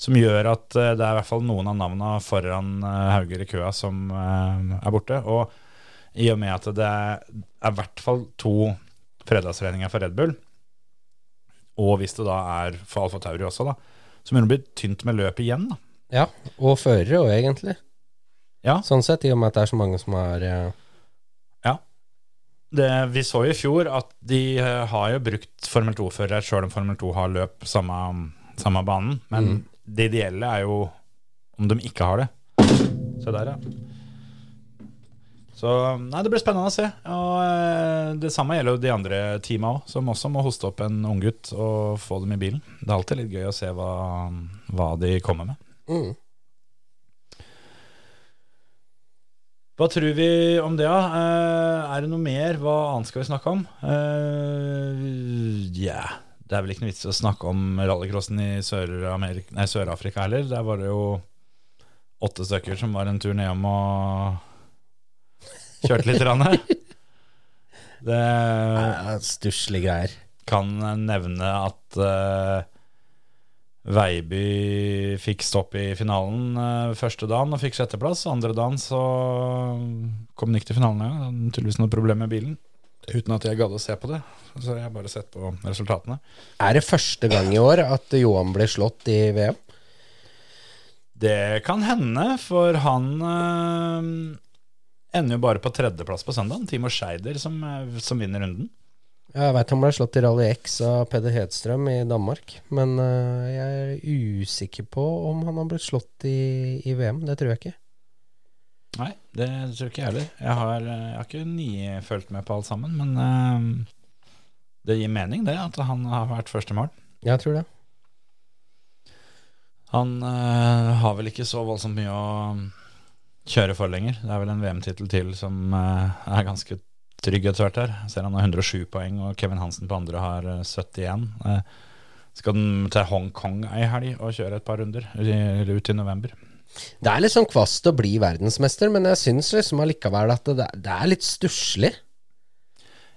som gjør at uh, det er i hvert fall noen av navnene foran eh, Hauger i køa som eh, er borte. Og i og med at det er i hvert fall to fredagstreninger for Red Bull, og hvis det da er for Alfa Tauri også, da, så begynner det å bli tynt med løp igjen. da. Ja, og førere òg, egentlig. Ja. Sånn sett, i og med at det er så mange som har Ja. Det, vi så i fjor at de eh, har jo brukt Formel 2-førere sjøl om Formel 2 har løp samme, samme banen. Men Mm. det ideelle er jo om de ikke har det. Se der, ja. Så Så nei, det blir spennende å se. Og eh, Det samme gjelder jo de andre teama òg, som også må hoste opp en unggutt og få dem i bilen. Det er alltid litt gøy å se hva, hva de kommer med. Mm. Hva tror vi om det, da? Eh, er det noe mer? Hva annet skal vi snakke om? Eh, Ja, det er vel ikke noe vits i å snakke om rallycrossen i Sør-Afrika Sør heller. Der var det jo åtte stykker som var en tur nedom og kjørte litt. Rann. Det er Stusslige greier. kan nevne at eh, Veiby fikk stopp i finalen eh, første dagen og fikk sjetteplass. Andre dagen så kom han ikke til finalen. Ja. Tydeligvis noe problem med bilen. Uten at jeg gadd å se på det. Så jeg har bare sett på resultatene. Er det første gang i år at Johan ble slått i VM? Det kan hende, for han øh, ender jo bare på tredjeplass på søndag. Timo Scheider som, eh, som vinner runden. Jeg veit han ble slått i Rally X av Peder Hedstrøm i Danmark. Men øh, jeg er usikker på om han har blitt slått i, i VM. Det tror jeg ikke. Nei, det tror ikke jeg heller. Jeg har, eh, jeg har ikke nyfølt med på alt sammen, men uh, det gir mening, det, at han har vært først i mål. Jeg tror det. Han uh, har vel ikke så voldsomt mye å kjøre for lenger. Det er vel en VM-tittel til som uh, er ganske trygg etter hvert her. Ser han har 107 poeng, og Kevin Hansen på andre har eh, 71. Eh, skal den til Hongkong ei helg og kjøre et par runder ut i november? Det er litt sånn kvast å bli verdensmester, men jeg syns liksom allikevel at det, det er litt stusslig.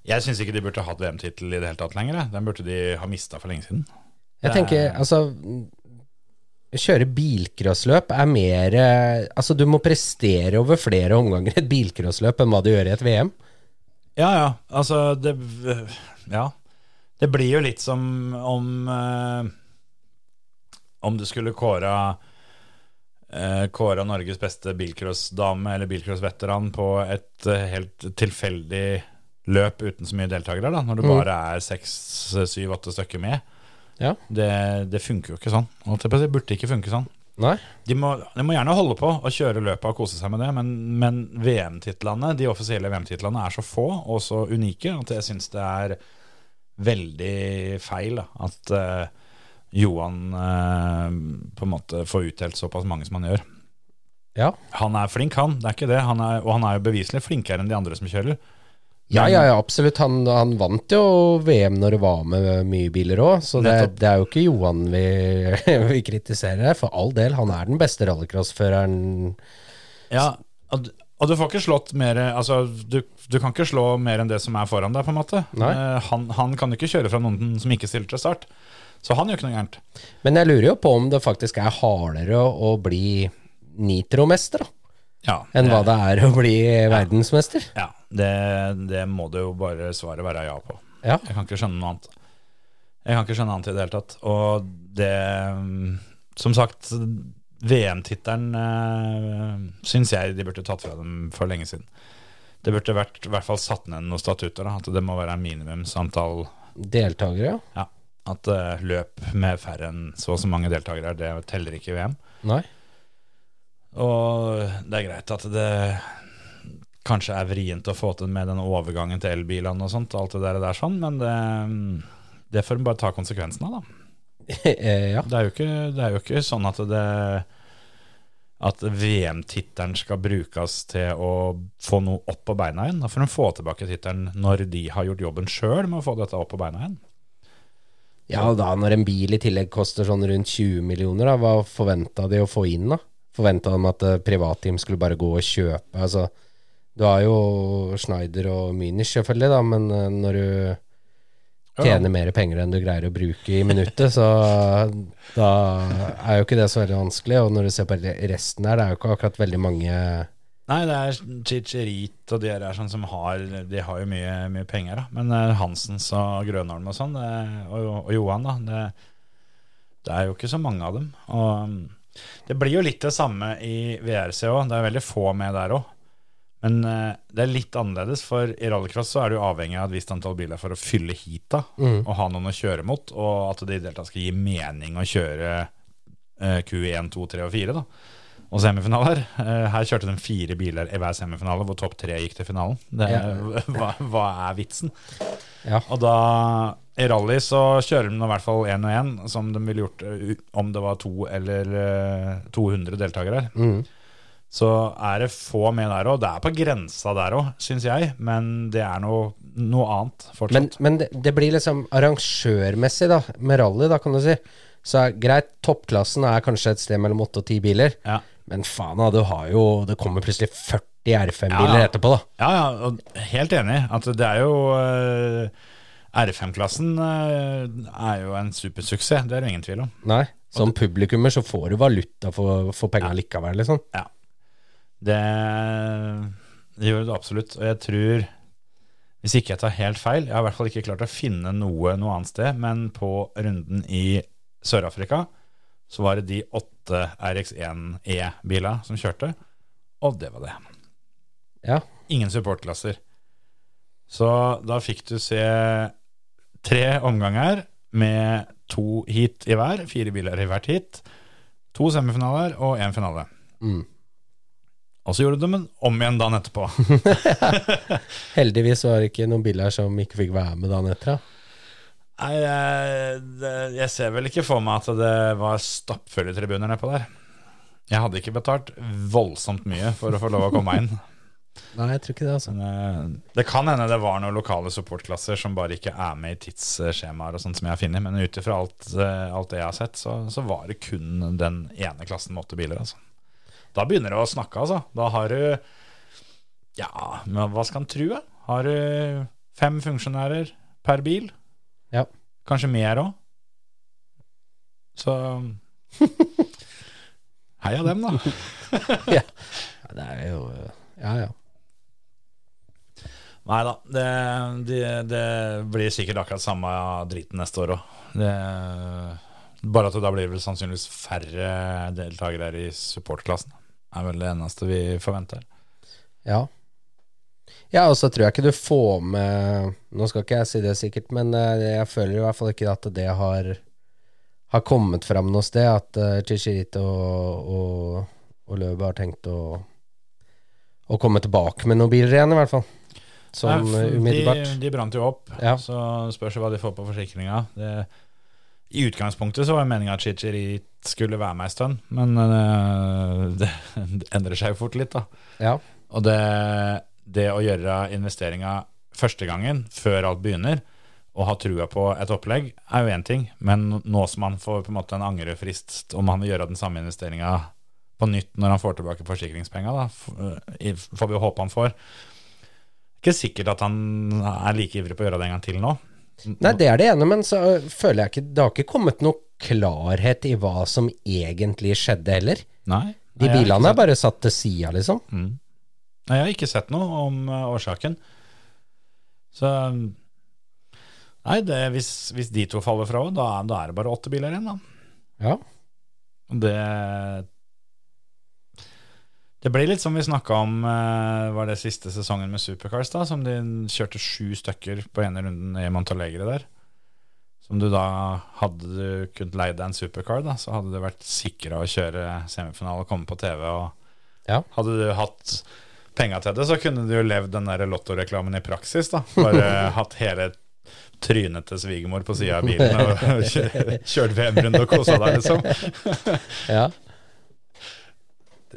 Jeg syns ikke de burde hatt VM-tittel i det hele tatt lenger. Den burde de ha mista for lenge siden. Jeg er- tenker, altså Kjøre bilcrossløp er mer eh, Altså, du må prestere over flere omganger i et bilcrossløp enn hva du gjør i et VM. Ja, ja. Altså, det Ja. Det blir jo litt som om eh, Om du skulle kåra eh, Kåra Norges beste bilcrossdame eller bilcrossveteran på et eh, helt tilfeldig løp uten så mye deltakere, da, når du Mm. bare er seks, syv, åtte stykker med. Ja. Det, det funker jo ikke sånn. Det burde ikke funke sånn. De må, de må gjerne holde på og kjøre løpet og kose seg med det, men, men VM-titlene, de offisielle VM-titlene er så få og så unike at jeg syns det er veldig feil da, at uh, Johan uh, på en måte får utdelt såpass mange som han gjør. Ja. Han er flink, han. Det er ikke det. Han er, og han er jo beviselig flinkere enn de andre som kjører. Ja, ja, ja, absolutt. Han, han vant jo VM når det var med mye biler òg, så det, det er jo ikke Johan vi, [LAUGHS] vi kritiserer. For all del, han er den beste rallycrossføreren. Ja, og, og du får ikke slått mer Altså, du, du kan ikke slå mer enn det som er foran deg, på en måte. Eh, han, han kan jo ikke kjøre fra noen som ikke stiller til start. Så han gjør ikke noe gærent. Men jeg lurer jo på om det faktisk er hardere å bli nitromester da, Ja, enn hva det er å bli verdensmester. Ja, det, det må det jo bare svaret være ja på. Ja. Jeg kan ikke skjønne noe annet. Jeg kan ikke skjønne annet i det hele tatt. Og det mm, Som sagt, VM-tittelen øh, syns jeg de burde tatt fra dem for lenge siden. Det burde vært i hvert fall satt ned noen statutter. Da, at det må være minimumsantall Deltakere, ja. At eh, løp med færre enn så og så mange deltakere, det teller ikke i VM. Nei. Og det er greit at det kanskje er vrient å få til med den overgangen til elbilene og sånt, alt det der, der sånn, men det, det får en bare ta konsekvensen av, da. [LAUGHS] Eh, ja. Det er jo ikke, det er jo ikke sånn at det at VM-tittelen skal brukes til å få noe opp på beina igjen. Da får de få tilbake tittelen når de har gjort jobben sjøl med å få dette opp på beina igjen. ja, og da når en bil i tillegg koster sånn rundt 20 millioner, da, hva forventa de å få inn, da? Forventa de at eh, privatteam skulle bare gå og kjøpe? Altså, du har jo Schneider og Münich selvfølgelig, da, men eh, når du tjener mer penger enn du greier å bruke i minuttet, så da er jo ikke det så veldig vanskelig. Og når du ser på resten her, det er jo ikke akkurat veldig mange Nei, det er Chicherit og de her er sånn som har De har jo mye, mye penger, da. Men eh, Hansens og Grønholm og sånn, og, og Johan, da, det, det er jo ikke så mange av dem. Og det blir jo litt det samme i VRC òg. Det er veldig få med der òg. Men eh, det er litt annerledes, for i rallycross så er du avhengig av et visst antall biler for å fylle heata og ha noen å kjøre mot, og at det i det hele tatt skal gi mening å kjøre eh, Q1, 2, 3 og 4. Da. og semifinaler. Eh, Her kjørte de fire biler i hver semifinale, hvor topp tre gikk til finalen. Det, [LAUGHS] hva, hva er vitsen? Ja. Og da i rally så kjører de i hvert fall én og én, som de ville gjort eh, om det var to eller eh, 200 deltakere. Mm. Så er det få med der òg. Det er på grensa der òg, syns jeg, men det er noe, noe annet fortsatt. men det, det blir liksom arrangørmessig, da, med rally, da, kan du si. Så er- greit, toppklassen er kanskje et sted mellom åtte og ti biler. ja. Men faen, da, du har jo Det kommer plutselig 40 R5-biler Ja, ja. etterpå, da. Ja, ja, helt enig. At det er jo eh, R5-klassen eh, er jo en supersuksess, det er det ingen tvil om. Nei. Som publikummer så får du valuta for, for penga likevel, liksom. Ja. Det, det gjør det absolutt. Og jeg tror, hvis ikke jeg tar helt feil, jeg har i hvert fall ikke klart å finne noe noe annet sted, men på runden i Sør-Afrika så var det de åtte RX1-E biler som kjørte, og det var det. Ja. Ingen supportklasser. Så da fikk du se tre omganger med to heat i hver, fire biler i hvert heat, to semifinaler og én finale. Mm. Og så gjorde de den om igjen dagen etterpå. [LAUGHS] Heldigvis var det ikke noen biler som ikke fikk være med dagen etter. Nei, jeg, det, jeg ser vel ikke for meg at det var stappfulle tribuner nedpå der. Jeg hadde ikke betalt voldsomt mye for å få lov å komme meg inn. Nei, jeg tror ikke det, altså. Men, eh, det kan hende det var noen lokale supportklasser som bare ikke er med i tidsskjemaer og sånt som jeg har funnet, men ut ifra alt, eh, alt det jeg har sett, så, så var det kun den ene klassen med åtte biler. Altså. Da begynner det å snakke, altså. Da har du Ja, men hva skal en tro? da? Har du fem funksjonærer per bil? Ja. Kanskje mer òg? Så [LAUGHS] Heia dem, da. Ja, det er jo Ja, ja. Nei da, det, det, det blir sikkert akkurat samme driten neste år òg. Bare at det da blir vel sannsynligvis færre deltakere i supportklassen. er vel det eneste vi forventer. Ja. Ja, og så tror jeg ikke du får med Nå skal ikke jeg si det sikkert, men eh, jeg føler i hvert fall ikke at det har Har kommet fram noe sted at uh, Chichirito og, og, og Løbe har tenkt å Å komme tilbake med noen biler igjen, i hvert fall. Sånn eh, umiddelbart. De, de brant jo opp, Ja. så spørs det hva de får på forsikringa. Det- I utgangspunktet så var meninga at Chichiri skulle være med ei stund, men eh, det, [LAUGHS] det endrer seg jo fort litt, da. Ja. Og det, det å gjøre investeringa første gangen, før alt begynner, og ha trua på et opplegg, er jo én ting. Men nå som han får på en måte en angrefrist, om han vil gjøre den samme investeringa på nytt når han får tilbake forsikringspenga, da, får vi jo håpe han får. Ikke sikkert at han er like ivrig på å gjøre det en gang til nå. Nei, det er det ene, men så øh, føler jeg ikke Det har ikke kommet noe klarhet i hva som egentlig skjedde heller. Nei. De bilene er bare satt til sida, liksom. Mm. Nei, jeg har ikke sett noe om eh, årsaken. Så Nei, det, hvis, hvis de to faller fra, da, da er det bare åtte biler igjen, da. Ja. Det Det blir litt som vi snakka om eh, Var det siste sesongen med Supercars, da? Som de kjørte sju stykker på ene runden i Montalegre der. Som du da Hadde du kunnet leid deg en supercar, da, så hadde du vært sikra å kjøre semifinale og komme på TV. Og Ja. hadde du hatt penga til det, så kunne du jo levd den der lottoreklamen i praksis, da. Bare [LAUGHS] hatt hele trynet til svigermor på sida av bilen og [LAUGHS] kjørt VM-runde og kosa deg, liksom. ja.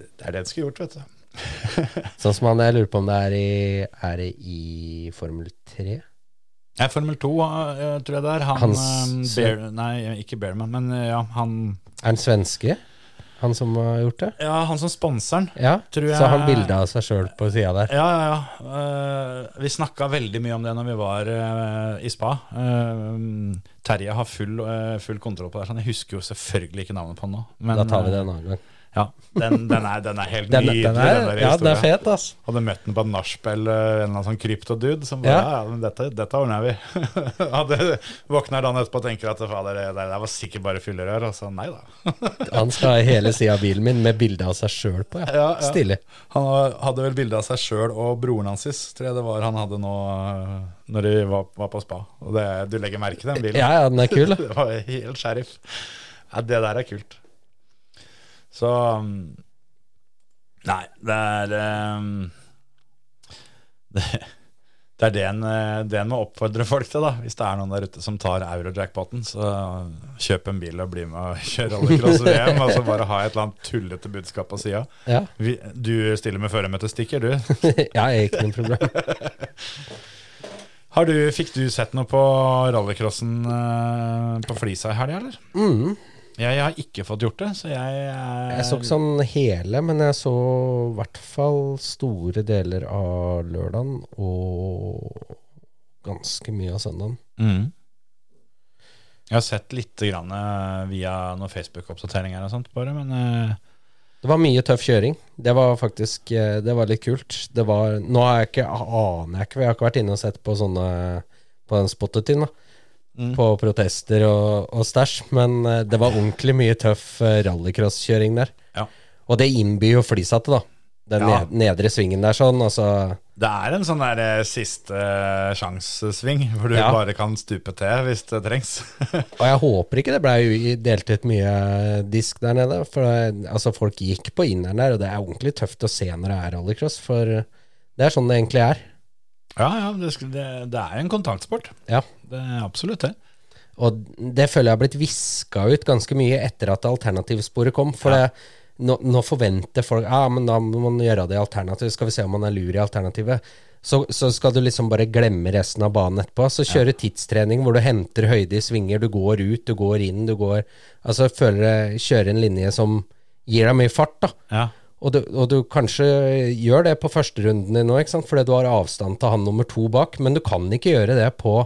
Det er det du skulle gjort, vet du. [LAUGHS] Sånn som han, jeg lurer på om det er i, er det i Formel 3? Ja, Formel 2 eh, tror jeg det er. Han, Hans eh, Bear, Nei, ikke Bearman, men eh, ja, han Er han svenske? Han som har gjort det? Ja, han som sponser den. Ja, jeg- så han bilde av seg sjøl på sida der. Ja, ja, ja. Uh, vi snakka veldig mye om det når vi var uh, i spa. Uh, Terje har full, full kontroll på det. Så Jeg husker jo selvfølgelig ikke navnet på han nå. Men, Da tar vi det en annen gang. Ja, den, den, er, den er helt nydelig. den er, den ja, den er fet, ass. Hadde møtt den på et nachspiel, eh, en eller annen sånn kryptodude som bare Ja. Ja, dette, dette ordner vi. [LAUGHS] Hadde Våkner dagen etterpå og tenker at fader, det der var sikkert bare fyllerør. Og så nei da. [LAUGHS] Han skal ha hele sida av bilen min med bilde av seg sjøl på. Ja. Ja, ja. Stilig. Han hadde vel bilde av seg sjøl og broren hans sist, tror jeg det var han hadde nå eh, når de var, var på spa. Og det, du legger merke til den bilen. Ja, ja, den er kul. [LAUGHS] det var helt sheriff. Ja, det der er kult. Så Nei, det er ehm, [LAUGHS] det, det er det en, det en må oppfordre folk til, da. Hvis det er noen der ute som tar euro-jackpoten, så kjøp en bil og bli med og [LAUGHS] kjøre rallycross-VM. og så bare ha et eller annet tullete budskap på sida. Ja, Du stiller med førermøtestikker, du. [LAUGHS] ja ikke noe problem. Har du, fikk du sett noe på rallycrossen eh, på Flisa i helga, eller? Mm. Jeg, jeg har ikke fått gjort det, så jeg er Jeg så ikke sånn hele, men jeg så i hvert fall store deler av lørdagen og ganske mye av søndagen. Mm. Jeg har sett litt grann, eh, via noen Facebook-oppdateringer og sånt, bare, men eh, Det var mye tøff kjøring. Det var faktisk eh, Det var litt kult. Det var Nå har jeg ikke, aner jeg ikke, jeg har ikke vært inne og sett på sånne På den spottetiden, da. Mm. På protester og, og stæsj. Men eh, det var ordentlig mye tøff eh, rallycross-kjøring der. Ja. Og det innbyr jo flysatte, da. Den Ja. nedre svingen der, sånn. Altså det er en sånn der eh, siste Sjansesving hvor du Ja. bare kan stupe til hvis det trengs. [LAUGHS] Og jeg håper ikke det blei delt ut mye disk der nede. For altså folk gikk på inneren der, og det er ordentlig tøft å se når det er rallycross. For det er sånn det egentlig er. Ja, ja, det, det, det er en kontaktsport. Ja. Det er absolutt det. Og det føler jeg har blitt viska ut ganske mye etter at alternativsporet kom. For det, nå, nå forventer folk Ja, men da må man gjøre det i alternativ. Skal vi se om man er lur i alternativet. Så, så skal du liksom bare glemme resten av banen etterpå. Så kjøre tidstrening hvor du henter høyde i svinger. Du går ut, du går inn, du går Altså føler jeg kjører en linje som gir deg mye fart, da. Ja. Og du, og du kanskje gjør det på førsterunden din nå, ikke sant? fordi du har avstand til han nummer to bak, men du kan ikke gjøre det på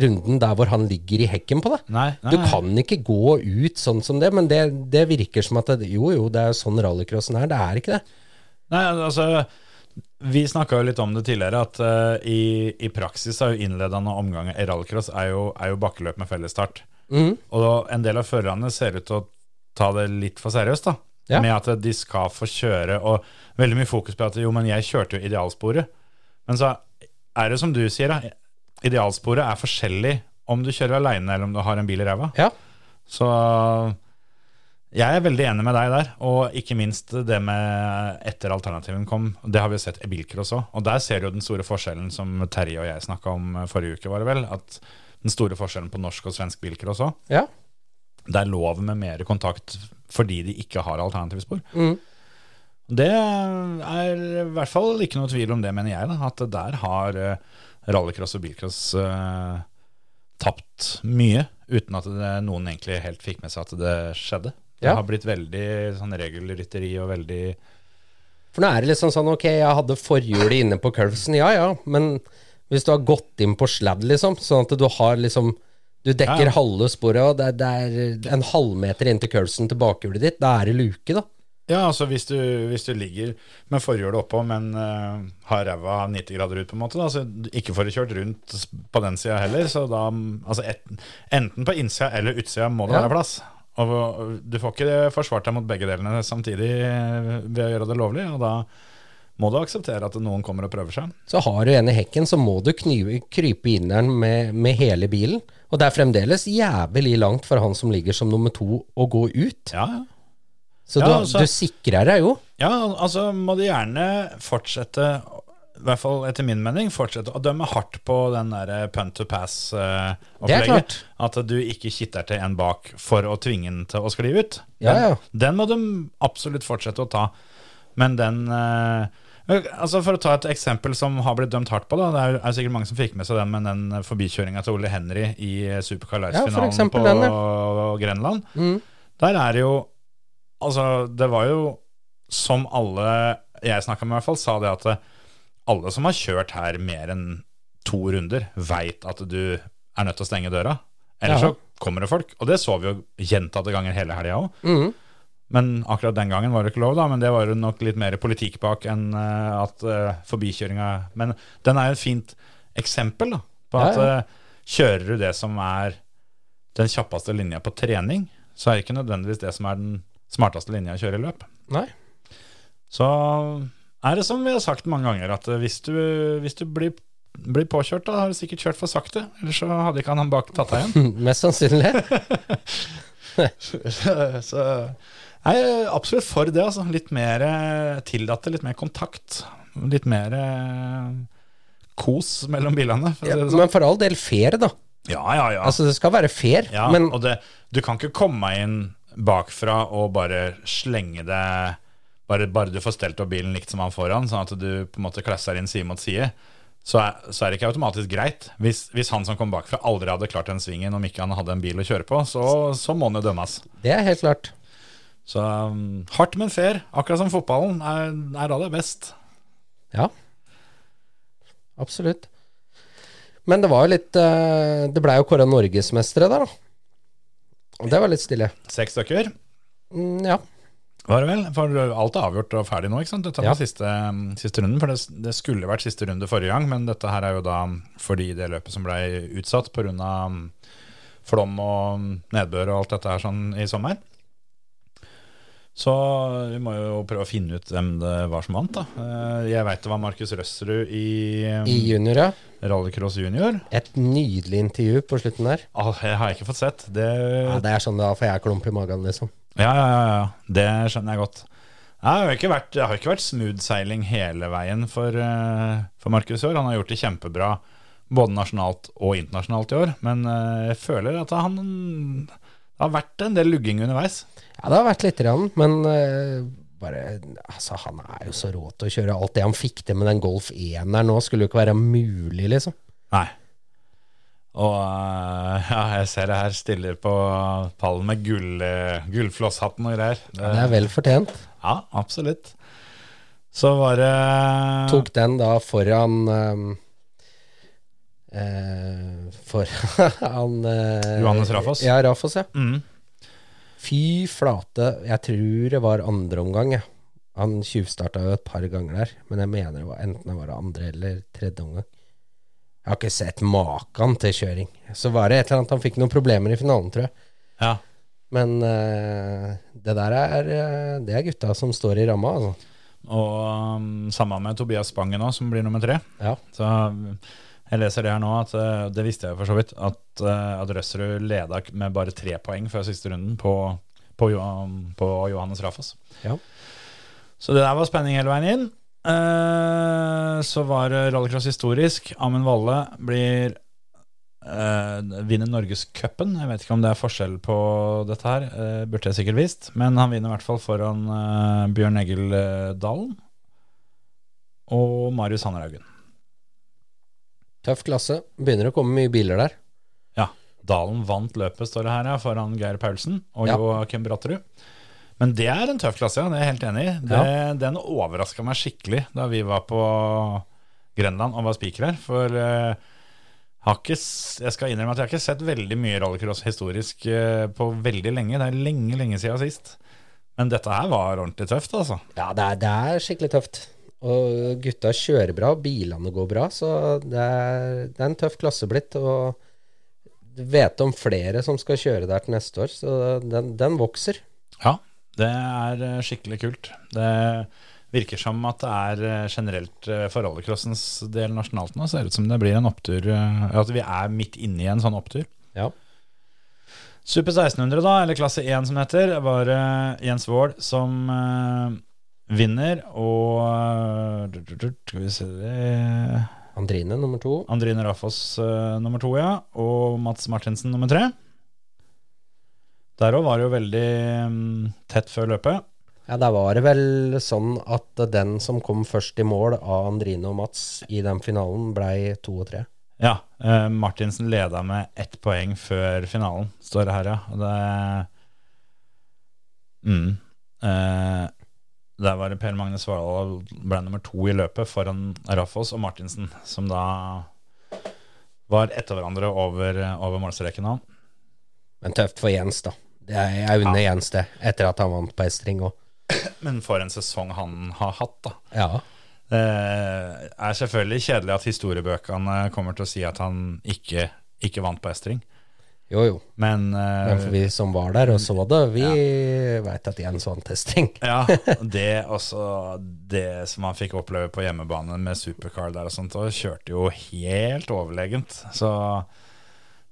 runden der hvor han ligger i hekken på deg. Nei, nei, Du kan ikke gå ut sånn som det, men det, det virker som at det, jo, jo, det er sånn rallycrossen er. Det er ikke det. Nei, altså Vi snakka jo litt om det tidligere, at uh, i, i praksis er jo innledende omganger i rallycross er jo, er jo bakkeløp med fellesstart. Mm. Og en del av førerne ser ut til å ta det litt for seriøst, da. Ja. Med at de skal få kjøre, og veldig mye fokus på at jo, men jeg kjørte jo idealsporet. Men så er det som du sier, da. Idealsporet er forskjellig om du kjører aleine eller om du har en bil i ræva. Ja. Så jeg er veldig enig med deg der, og ikke minst det med etter alternativen kom. Det har vi jo sett i bilcross òg, og der ser du jo den store forskjellen som Terje og jeg snakka om forrige uke, var det vel. At den store forskjellen på norsk og svensk bilcross òg. Ja. Det er lov med mer kontakt fordi de ikke har alternativspor. Mm. Det er i hvert fall ikke noe tvil om det, mener jeg. Da, at der har eh, rallycross og bilcross uh, tapt mye, uten at det, noen egentlig helt fikk med seg at det skjedde. Det Ja. har blitt veldig sånn regelrytteri og veldig For nå er det liksom sånn, ok, jeg hadde forhjulet inne på curvesen, ja ja, men hvis du har gått inn på sladd, liksom, sånn at du har liksom Du dekker Ja, halve sporet, og det det er en halvmeter inn til curlsen til bakhjulet ditt, da er det luke, da. Ja, altså hvis du, hvis du ligger med forhjulet oppå, men uh, har ræva 90 grader ut, på en måte, da, så ikke får du kjørt rundt på den sida heller, så da Altså et, enten på innsida eller utsida må det Ja. være plass. Og du får ikke forsvart deg mot begge delene samtidig eh, ved å gjøre det lovlig, og da må du akseptere at noen kommer og prøver seg. Så har du en i hekken, så må du knive, krype inn der med, med hele bilen. Og det er fremdeles jævlig langt for han som ligger som nummer to å gå ut. Ja, ja. Så Ja, du, altså- du sikrer deg jo. Ja, altså må de gjerne fortsette, i hvert fall etter min mening, fortsette å dømme hardt på den der punt to pass-opplegget. klart. At du ikke kitter til en bak for å tvinge den til å skli ut. Ja, Den, ja. den må de absolutt fortsette å ta. Men den eh, Altså For å ta et eksempel som har blitt dømt hardt på, da. Det er, er sikkert mange som fikk med seg den med den forbikjøringa til Ole Henry i Supercar for Life-finalen ja, på den, Grenland. Mm. Der er det jo Altså, det var jo som alle jeg snakka med, i hvert fall, sa det at eh, alle som har kjørt her mer enn to runder, veit at du er nødt til å stenge døra. Ellers Ja. så kommer det folk. Og det så vi jo gjentatte ganger hele helga òg. Mhm. Men akkurat den gangen var det ikke lov, da. Men det var jo nok litt mer politikk bak enn uh, at uh, forbikjøringa Men den er jo et fint eksempel da, på at ja. eh, kjører du det som er den kjappeste linja på trening, så er det ikke nødvendigvis det som er den smarteste linja å kjøre i løp. Nei. Så er det som vi har sagt mange ganger, at hvis du, hvis du blir, blir påkjørt, da har du sikkert kjørt for sakte. Ellers så hadde ikke han bak tatt deg igjen. [LAUGHS] Mest sannsynlig. [LAUGHS] [LAUGHS] så Er absolutt for det. altså. Litt mer tillatte, litt mer kontakt. Litt mer eh, kos mellom bilene. For Ja, sånn. men for all del fair, da. Ja, ja, ja. Altså, det skal være fair, ja men og det, du kan ikke komme inn bakfra og bare slenge det bare, bare du får stelt opp bilen likt som han foran, sånn at du på en måte klasser inn side mot side, så er, så er det ikke automatisk greit. Hvis, hvis han som kom bakfra aldri hadde klart den svingen om ikke han hadde en bil å kjøre på, så, så må han jo dømmes. det er helt klart. Så um, hardt, men fair. Akkurat som fotballen er, er da det best. Ja. Absolutt. Men det var jo litt eh, Det blei jo kåra norgesmestere der, da. Og det var litt stille. Seks stykker Mm, ja. var det vel. For alt er avgjort og ferdig nå, ikke sant? Dette var Ja. siste, siste runden. For det, det skulle vært siste runde forrige gang, men dette her er jo da fordi det løpet som ble utsatt pga. Flom og nedbør og alt dette her sånn i sommer. Så vi må jo prøve å finne ut hvem det var som vant, da. Eh, Jeg veit det var Markus Røsserud i, um, I junior, ja. Rallycross junior. Et nydelig intervju på slutten der. Ah, Jeg har ikke fått sett. Det Ja, det er sånn da får jeg klump i magen, liksom. Ja, ja, ja, ja. Det skjønner jeg godt. Det har ikke vært, har ikke vært smooth-seiling hele veien for, eh, for Markus i år. Han har gjort det kjempebra både nasjonalt og internasjonalt i år. Men eh, jeg føler at han det har vært en del lugging underveis. Ja, det har vært lite grann, men uh, bare Altså, han er jo så rå til å kjøre. Alt det han fikk til med den Golf 1 der nå, skulle jo ikke være mulig, liksom. Nei. Og eh, ja, jeg ser det her stiller på pallen med gull, eh, gullflosshatten og greier. Det, Det er vel fortjent. Ja, absolutt. Så var det Tok den da foran eh, Foran [LAUGHS] eh, Johannes Rafoss? Ja, Rafoss, ja. mm. Fy flate, jeg tror det var andre omgang, jeg. Han tjuvstarta jo et par ganger der, men jeg mener det var enten det var andre eller tredje omgang. Jeg har ikke sett maken til kjøring. Så var det et eller annet han fikk noen problemer i finalen, tror jeg. Ja. Men uh, det der er eh, Det er gutta som står i ramma, altså. Og um, sammen med Tobias Spangen nå, som blir nummer tre. Ja. Så um, jeg leser det her nå, at uh, det visste jeg for så vidt, at, uh, at Røsserud leda med bare tre poeng før siste runden på, på, um, på Johannes Rafas. Ja. Så det der var spenning hele veien inn. Eh, så var rallycross historisk. Amund Valle blir eh, vinner Norgescupen. Jeg vet ikke om det er forskjell på dette her, eh, burde jeg sikkert visst. Men han vinner i hvert fall foran eh, Bjørn Egil eh, Dalen og Marius Hannerhaugen. Tøff klasse. Begynner å komme mye biler der. Ja, Dalen vant løpet, står det her, ja, foran Geir Paulsen og Ja. Joakim Bratterud. Men det er en tøff klasse, ja. Det er jeg helt enig i. Det, Den overraska meg skikkelig da vi var på Grenland og var spikere. For har ikke, jeg skal innrømme at jeg har ikke sett veldig mye rallycross historisk eh, på veldig lenge. Det er lenge, lenge siden sist. Men dette her var ordentlig tøft, altså. Ja, det er, det er skikkelig tøft. Og gutta kjører bra, bilene går bra, så det er, det er en tøff klasse blitt. Og du vet om flere som skal kjøre der til neste år, så den, den vokser. Ja, det er eh, skikkelig kult. Det virker som at det er eh, generelt eh, for rallycrossens del nasjonalt nå, ser ut som det blir en opptur. At vi er midt inne i en sånn opptur. Ja. Super 1600, da, eller klasse 1 som heter, var Jens Wold som vinner, og eh, Skal vi se det Andrine nummer to. Andrine Raffos uh, nummer to, ja. Og Mats Martinsen nummer tre. Der òg var det jo veldig um, tett før løpet. Ja, der var det vel sånn at den som kom først i mål av Andrine og Mats i den finalen, blei to og tre. Ja, Uh, Martinsen leda med ett poeng før finalen, står det her, ja. Og det mm, eh, Der var det Per Magne Svardal ble nummer to i løpet foran Raffos og Martinsen, som da var etter hverandre over, over målstreken nå. Men tøft for Jens, da. Det er, jeg unner Jens det, etter at han vant på S-ring òg. Men for en sesong han har hatt, da. Ja. Det er selvfølgelig kjedelig at historiebøkene kommer til å si at han ikke, ikke vant på S-string. Jo, jo. Men, uh, Men for vi som var der og så det, vi veit at det er en sånn testing. [LAUGHS] Ja, det også Det som han fikk oppleve på hjemmebane med supercar der og sånt, og kjørte jo helt overlegent. Så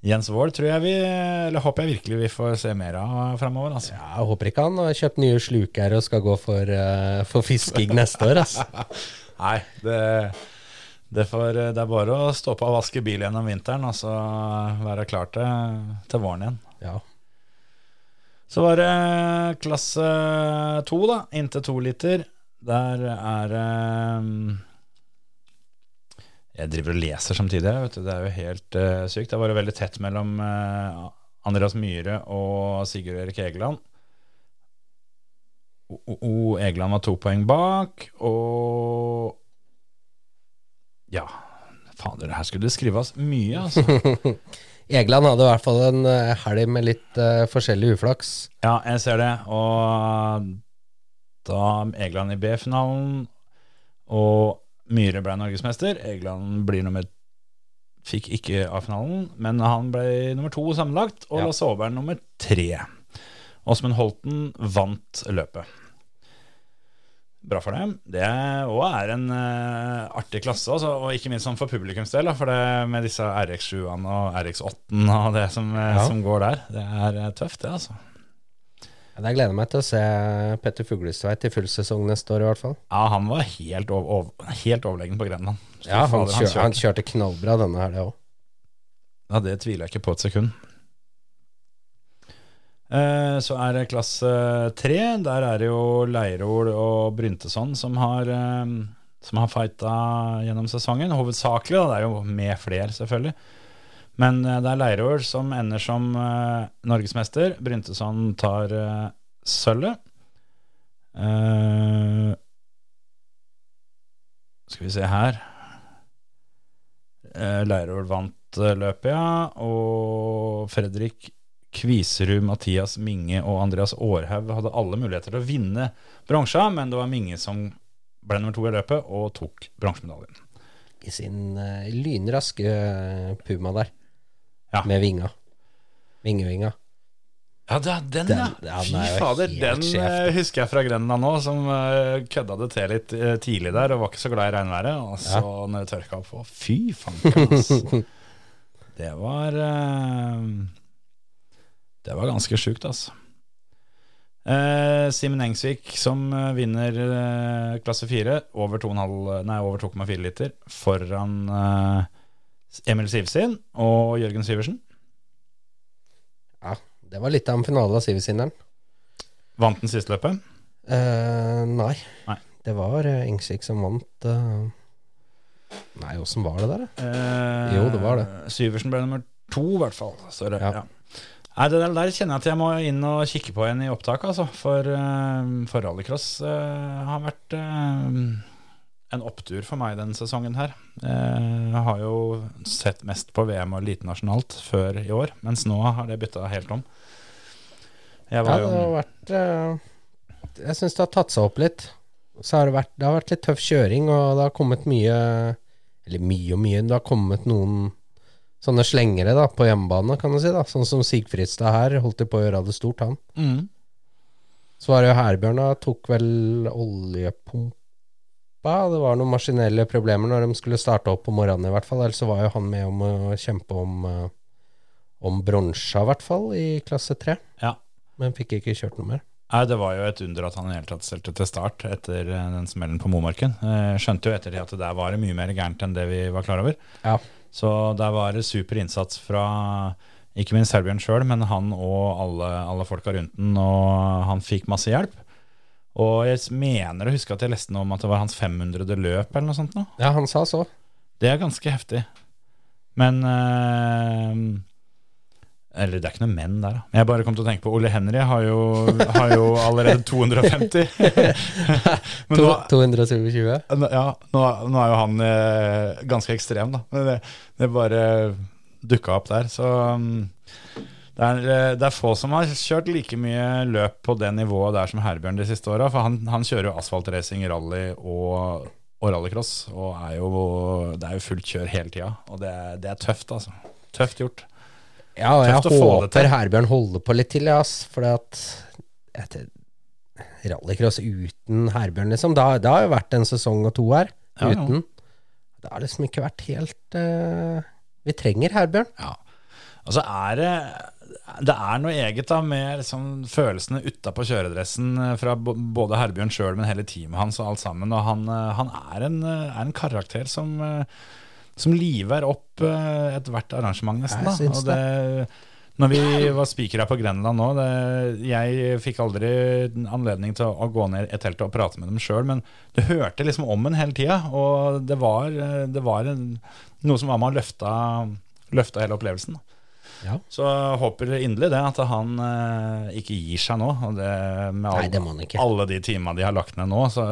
Jens Wold tror jeg vi Eller håper jeg virkelig vi får se mer av framover. Altså. Ja, jeg håper ikke han har kjøpt nye sluker og skal gå for, uh, for fisking neste år. Altså. [LAUGHS] Nei, det, det, får, det er bare å stå på og vaske bil gjennom vinteren og så være klar til, til våren igjen. Ja. Så var det klasse to, da. Inntil to liter. Der er det Jeg driver og leser samtidig, vet du. Det er jo helt uh, sykt. Det var jo veldig tett mellom uh, Andreas Myhre og Sigurd Erik Egeland. O, o, o, Egeland var to poeng bak, og Ja, fader, her skulle det skrives mye, altså. [LAUGHS] Egeland hadde i hvert fall en eh, helg med litt uh, forskjellig uflaks. Ja, jeg ser det. Og da Egeland i B-finalen, og Myhre ble norgesmester. Egeland blir nummer Fikk ikke A-finalen, men han ble nummer to sammenlagt, og Ja. Lasse Aaberg nummer tre. Åsmund Holten vant løpet. Bra for dem. Det òg er en uh, artig klasse, også, og ikke minst sånn for publikums del. da, For det med disse RX7-ene og RX8-ene og det som, eh, Ja. som går der, det er eh, tøft, det, altså. Jeg gleder meg til å se Petter Fuglestveit i full sesong neste år, i hvert fall. Ja, han var helt, over, over, helt overlegen på Grenland. Ja, han, fader, kjør, han kjørte knallbra denne helga òg. Ja, det tviler jeg ikke på et sekund. Eh, Så er det klasse tre. Der er det jo Leirol og Brynteson som har, eh, som har fighta gjennom sesongen. Hovedsakelig, da. Det er jo med fler, selvfølgelig. Men eh, det er Leirol som ender som eh, norgesmester. Brynteson tar eh, sølvet. Eh, skal vi se her eh, Leirol vant eh, løpet, ja. Og Fredrik Kviserud, Mathias Minge og Andreas Aarhaug hadde alle muligheter til å vinne bransja, men det var Minge som ble nummer to i løpet og tok bransjemedaljen. I sin uh, lynraske eh, Puma der, Ja. med vinga. Vingevinga. Ja, er den, Den- ja. ja, den Fy er fader, den eh, husker jeg fra Grenland nå, som uh, kødda det til litt uh, tidlig der og var ikke så glad i regnværet. Og så når det tørka opp, og fy fanken, altså. [LAUGHS] Det var Det var ganske sjukt, altså. Eh, Simen Engsvik som eh, vinner eh, klasse 4 over 2,5 Nei, over 2,4 liter foran eh, Emil Sivsin og Jørgen Syversen. Ja, det var litt av en finale av Sivisinderen. Vant den siste løpet. Eh, nei. Nei. Det var uh, Engsvik som vant. eh. Nei, åssen var det der, da? Eh, Jo, det var det. Syversen ble nummer to, i hvert fall. Så det, Ja. ja. Nei, det der, der kjenner jeg at jeg må inn og kikke på igjen i opptak, altså. For, uh, for rallycross uh, har vært uh, en opptur for meg denne sesongen her. Eh, jeg har jo sett mest på VM og lite nasjonalt før i år, mens nå har det bytta helt om. Jeg Ja, det har vært eh, Jeg syns det har tatt seg opp litt. Så har det vært, det har vært litt tøff kjøring, og det har kommet mye Eller mye og mye. Det har kommet noen sånne slengere da, på hjemmebane, kan du si. da Sånn som Sigfridstad her, holdt de på å gjøre det stort, han. mm. Så var det jo Herbjørn. Tok vel oljepumpa. Det var noen maskinelle problemer når de skulle starte opp på morgenen, i hvert fall. Ellers så var jo han med om å kjempe om, eh, om bronsa, i hvert fall, i klasse tre. Ja. Men fikk ikke kjørt noe mer. Nei, Det var jo et under at han i hele tatt stelte til start etter eh, den smellen på Momarken. Eh, Skjønte jo etter det at det der var mye mer gærent enn det vi var klar over. Ja. Så der var det super innsats fra ikke minst Herbjørn sjøl, men han og alle, alle folka rundt den, og han fikk masse hjelp. Og jeg mener å huske at jeg leste noe om at det var hans 500. løp eller noe sånt. nå. Ja, han sa så. Det er ganske heftig. Men eh, Eller det er ikke noe menn der, da. Jeg bare kom til å tenke på Ole Henry har jo, har jo allerede [LAUGHS] 250. [LAUGHS] Men nå, 227. ja, nå, nå er jo han eh, ganske ekstrem, da. Men det, det bare dukka opp der. Så um, det, er, eh, det er få som har kjørt like mye løp på det nivået der som Herbjørn de siste åra. For han, han kjører jo asfaltracing, rally og, og rallycross. Og er jo, det er jo fullt kjør hele tida. Og det, det er tøft, altså. Tøft gjort. Ja, og jeg håper Herbjørn holder på litt til, ja, ass. For at rallycross uten Herbjørn, liksom da, det har jo vært en sesong og to her Ja, uten. Det har liksom ikke vært helt uh, Vi trenger Herbjørn. Ja. Og så er det det er noe eget da med liksom, følelsene utapå kjøredressen eh, fra både Herbjørn sjøl, men hele teamet hans og alt sammen. Og han, eh, han er, en, er en karakter som, som liver opp uh, ethvert arrangement, nesten. Da. Og det, når vi var spikere på Grenland nå det, Jeg fikk aldri anledning til å, gå ned i teltet og prate med dem sjøl, men du hørte liksom om en hele tida. Og det var, eh, det var en, noe som var med å løfta, løfta hele opplevelsen. Da. Ja. Så håper inderlig det, at han eh, ikke gir seg nå. Og det, med Nei, det må han ikke. alle de timene de har lagt ned nå, så,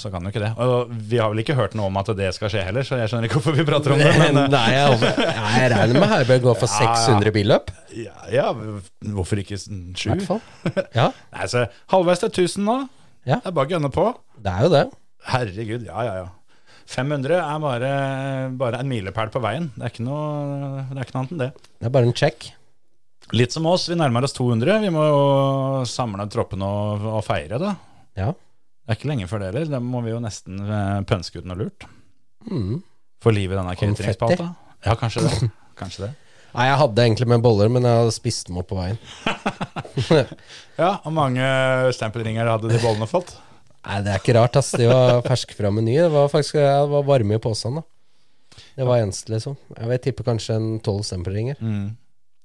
så kan han jo ikke det. Og vi har vel ikke hørt noe om at det skal skje heller, så jeg skjønner ikke hvorfor vi prater om det. Men eh, Nei, jeg, jeg regner med Herbjørg går for [LAUGHS] Ja, ja. 600 billøp. ja, ja, hvorfor ikke s- I sju? Ja, [LAUGHS] Nei, så halvveis til 1000 nå. Ja. Det er bare å gønne på. det er jo det. Herregud, ja, ja, ja. 500 er bare, bare en milepæl på veien. Det er ikke noe, det er ikke noe annet enn det. Det er bare en check. Litt som oss, vi nærmer oss 200. Vi må jo samle troppen og, og feire, da. Ja. Det er ikke lenge før det heller. Da må vi jo nesten eh, pønske ut noe lurt. Mm. For livet i denne cateringspalta. Ja, kanskje det. Kanskje det. Nei, jeg hadde egentlig med boller, men jeg hadde spist dem opp på veien. [LAUGHS] Ja, og mange stempelringer hadde de bollene fått? Nei, det er ikke rart, ass. De var ferske fra Meny. Det var faktisk det var varme i posen, da. Det var eneste, liksom. Jeg vil tippe kanskje en tolv stempelringer. Mm.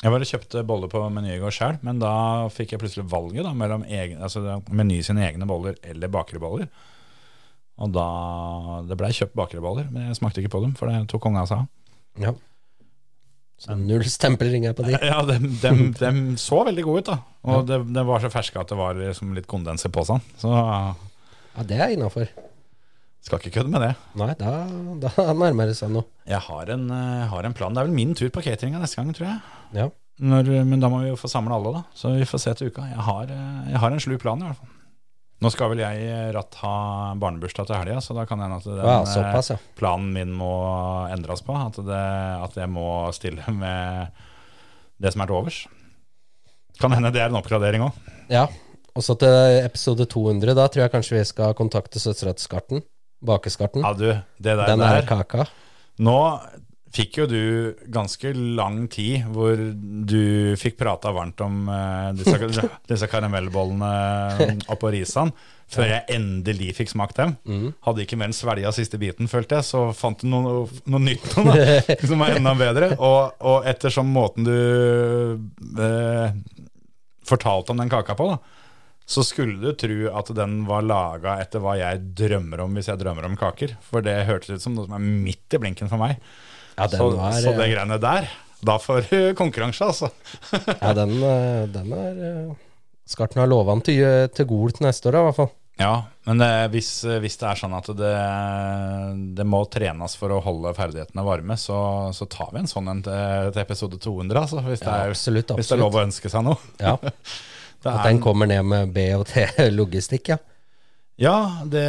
Jeg bare kjøpte boller på Meny i går sjøl, men da fikk jeg plutselig valget da, mellom egen, altså Meny sine egne boller eller bakerboller. Og da Det blei kjøpt bakerboller, men jeg smakte ikke på dem, for det tok konga seg av. Ja. Så null stempelringer på de. [LAUGHS] Ja, dem, dem, [LAUGHS] dem så veldig gode ut, da. Og det, de var så ferske at det var liksom litt kondens i posen. Så Ja, det er innafor. skal ikke kødde med det. Nei, da, da nærmer det seg noe. Jeg har en, uh, har en plan. Det er vel min tur på cateringa neste gang, tror jeg. Ja. Når, men da må vi jo få samle alle, da. Så vi får se til uka. Jeg har, uh, jeg har en slu plan, i hvert fall. Nå skal vel jeg eh, ratt ha barnebursdag til helga, så da kan hende at den Ja, eh, såpass, ja. planen min må endres på. At, det, at jeg må stille med det som er til overs. Kan hende det er en oppgradering òg. Ja. Og så til episode 200, da tror jeg kanskje vi skal kontakte søstera til Skarten. Bakeskarten. Ja, du, det der, Den er der kaka. Nå fikk jo du ganske lang tid hvor du fikk prata varmt om uh, disse, [LAUGHS] disse karamellbollene [LAUGHS] oppå Risan, før jeg endelig fikk smakt dem. Hadde ikke mer enn svelga siste biten, følte jeg, så fant du noe, noe nytt noe, da, [LAUGHS] som var enda bedre. Og, og ettersom måten du eh, fortalte om den kaka på, da, så skulle du tro at den var laga etter hva jeg drømmer om hvis jeg drømmer om kaker. For det hørtes ut som noe som er midt i blinken for meg. Ja, den så, var så det eh, greiene der, da får du [LAUGHS] konkurranse, altså. Ja, den, eh, den er eh, Skarten har lova den til, til Gol til neste år, i hvert fall. Ja, men hvis, hvis det er sånn at det, det må trenes for å holde ferdighetene varme, så, så tar vi en sånn en til, til episode 200, altså. Hvis det, er, absolutt, hvis det er lov å ønske seg noe. Ja, [LAUGHS] Det At er, den kommer ned med B og T [LAUGHS] logistikk, ja. ja, det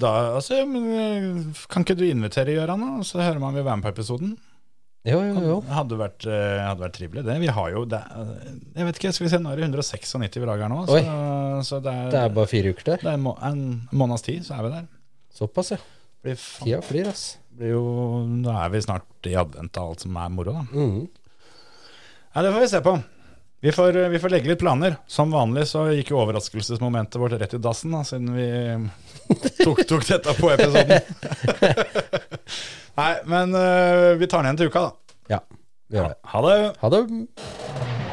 da, altså, eh, Kan ikke du invitere Gøran, og Så hører man vi være med på episoden. Jo, jo, jo. Hadde vært, eh, hadde vært trivelig, det. Vi har jo det, Jeg vet ikke, skal vi se, nå er det 196 vi lager nå. Så, så det, er, Det er bare fire uker til. det er må- en måneds tid, så er vi der. Såpass, ja. Blir Tida flyr, ass. blir jo, nå er vi snart i advent av alt som er moro, da. Mm. Ja, det får vi se på. Vi får, vi får legge litt planer. Som vanlig så gikk jo overraskelsesmomentet vårt rett i dassen, da, siden vi tok, tok dette på episoden. [LAUGHS] Nei, men uh, vi tar den igjen til uka, da. Ja, vi gjør det. Ha det. Ha det.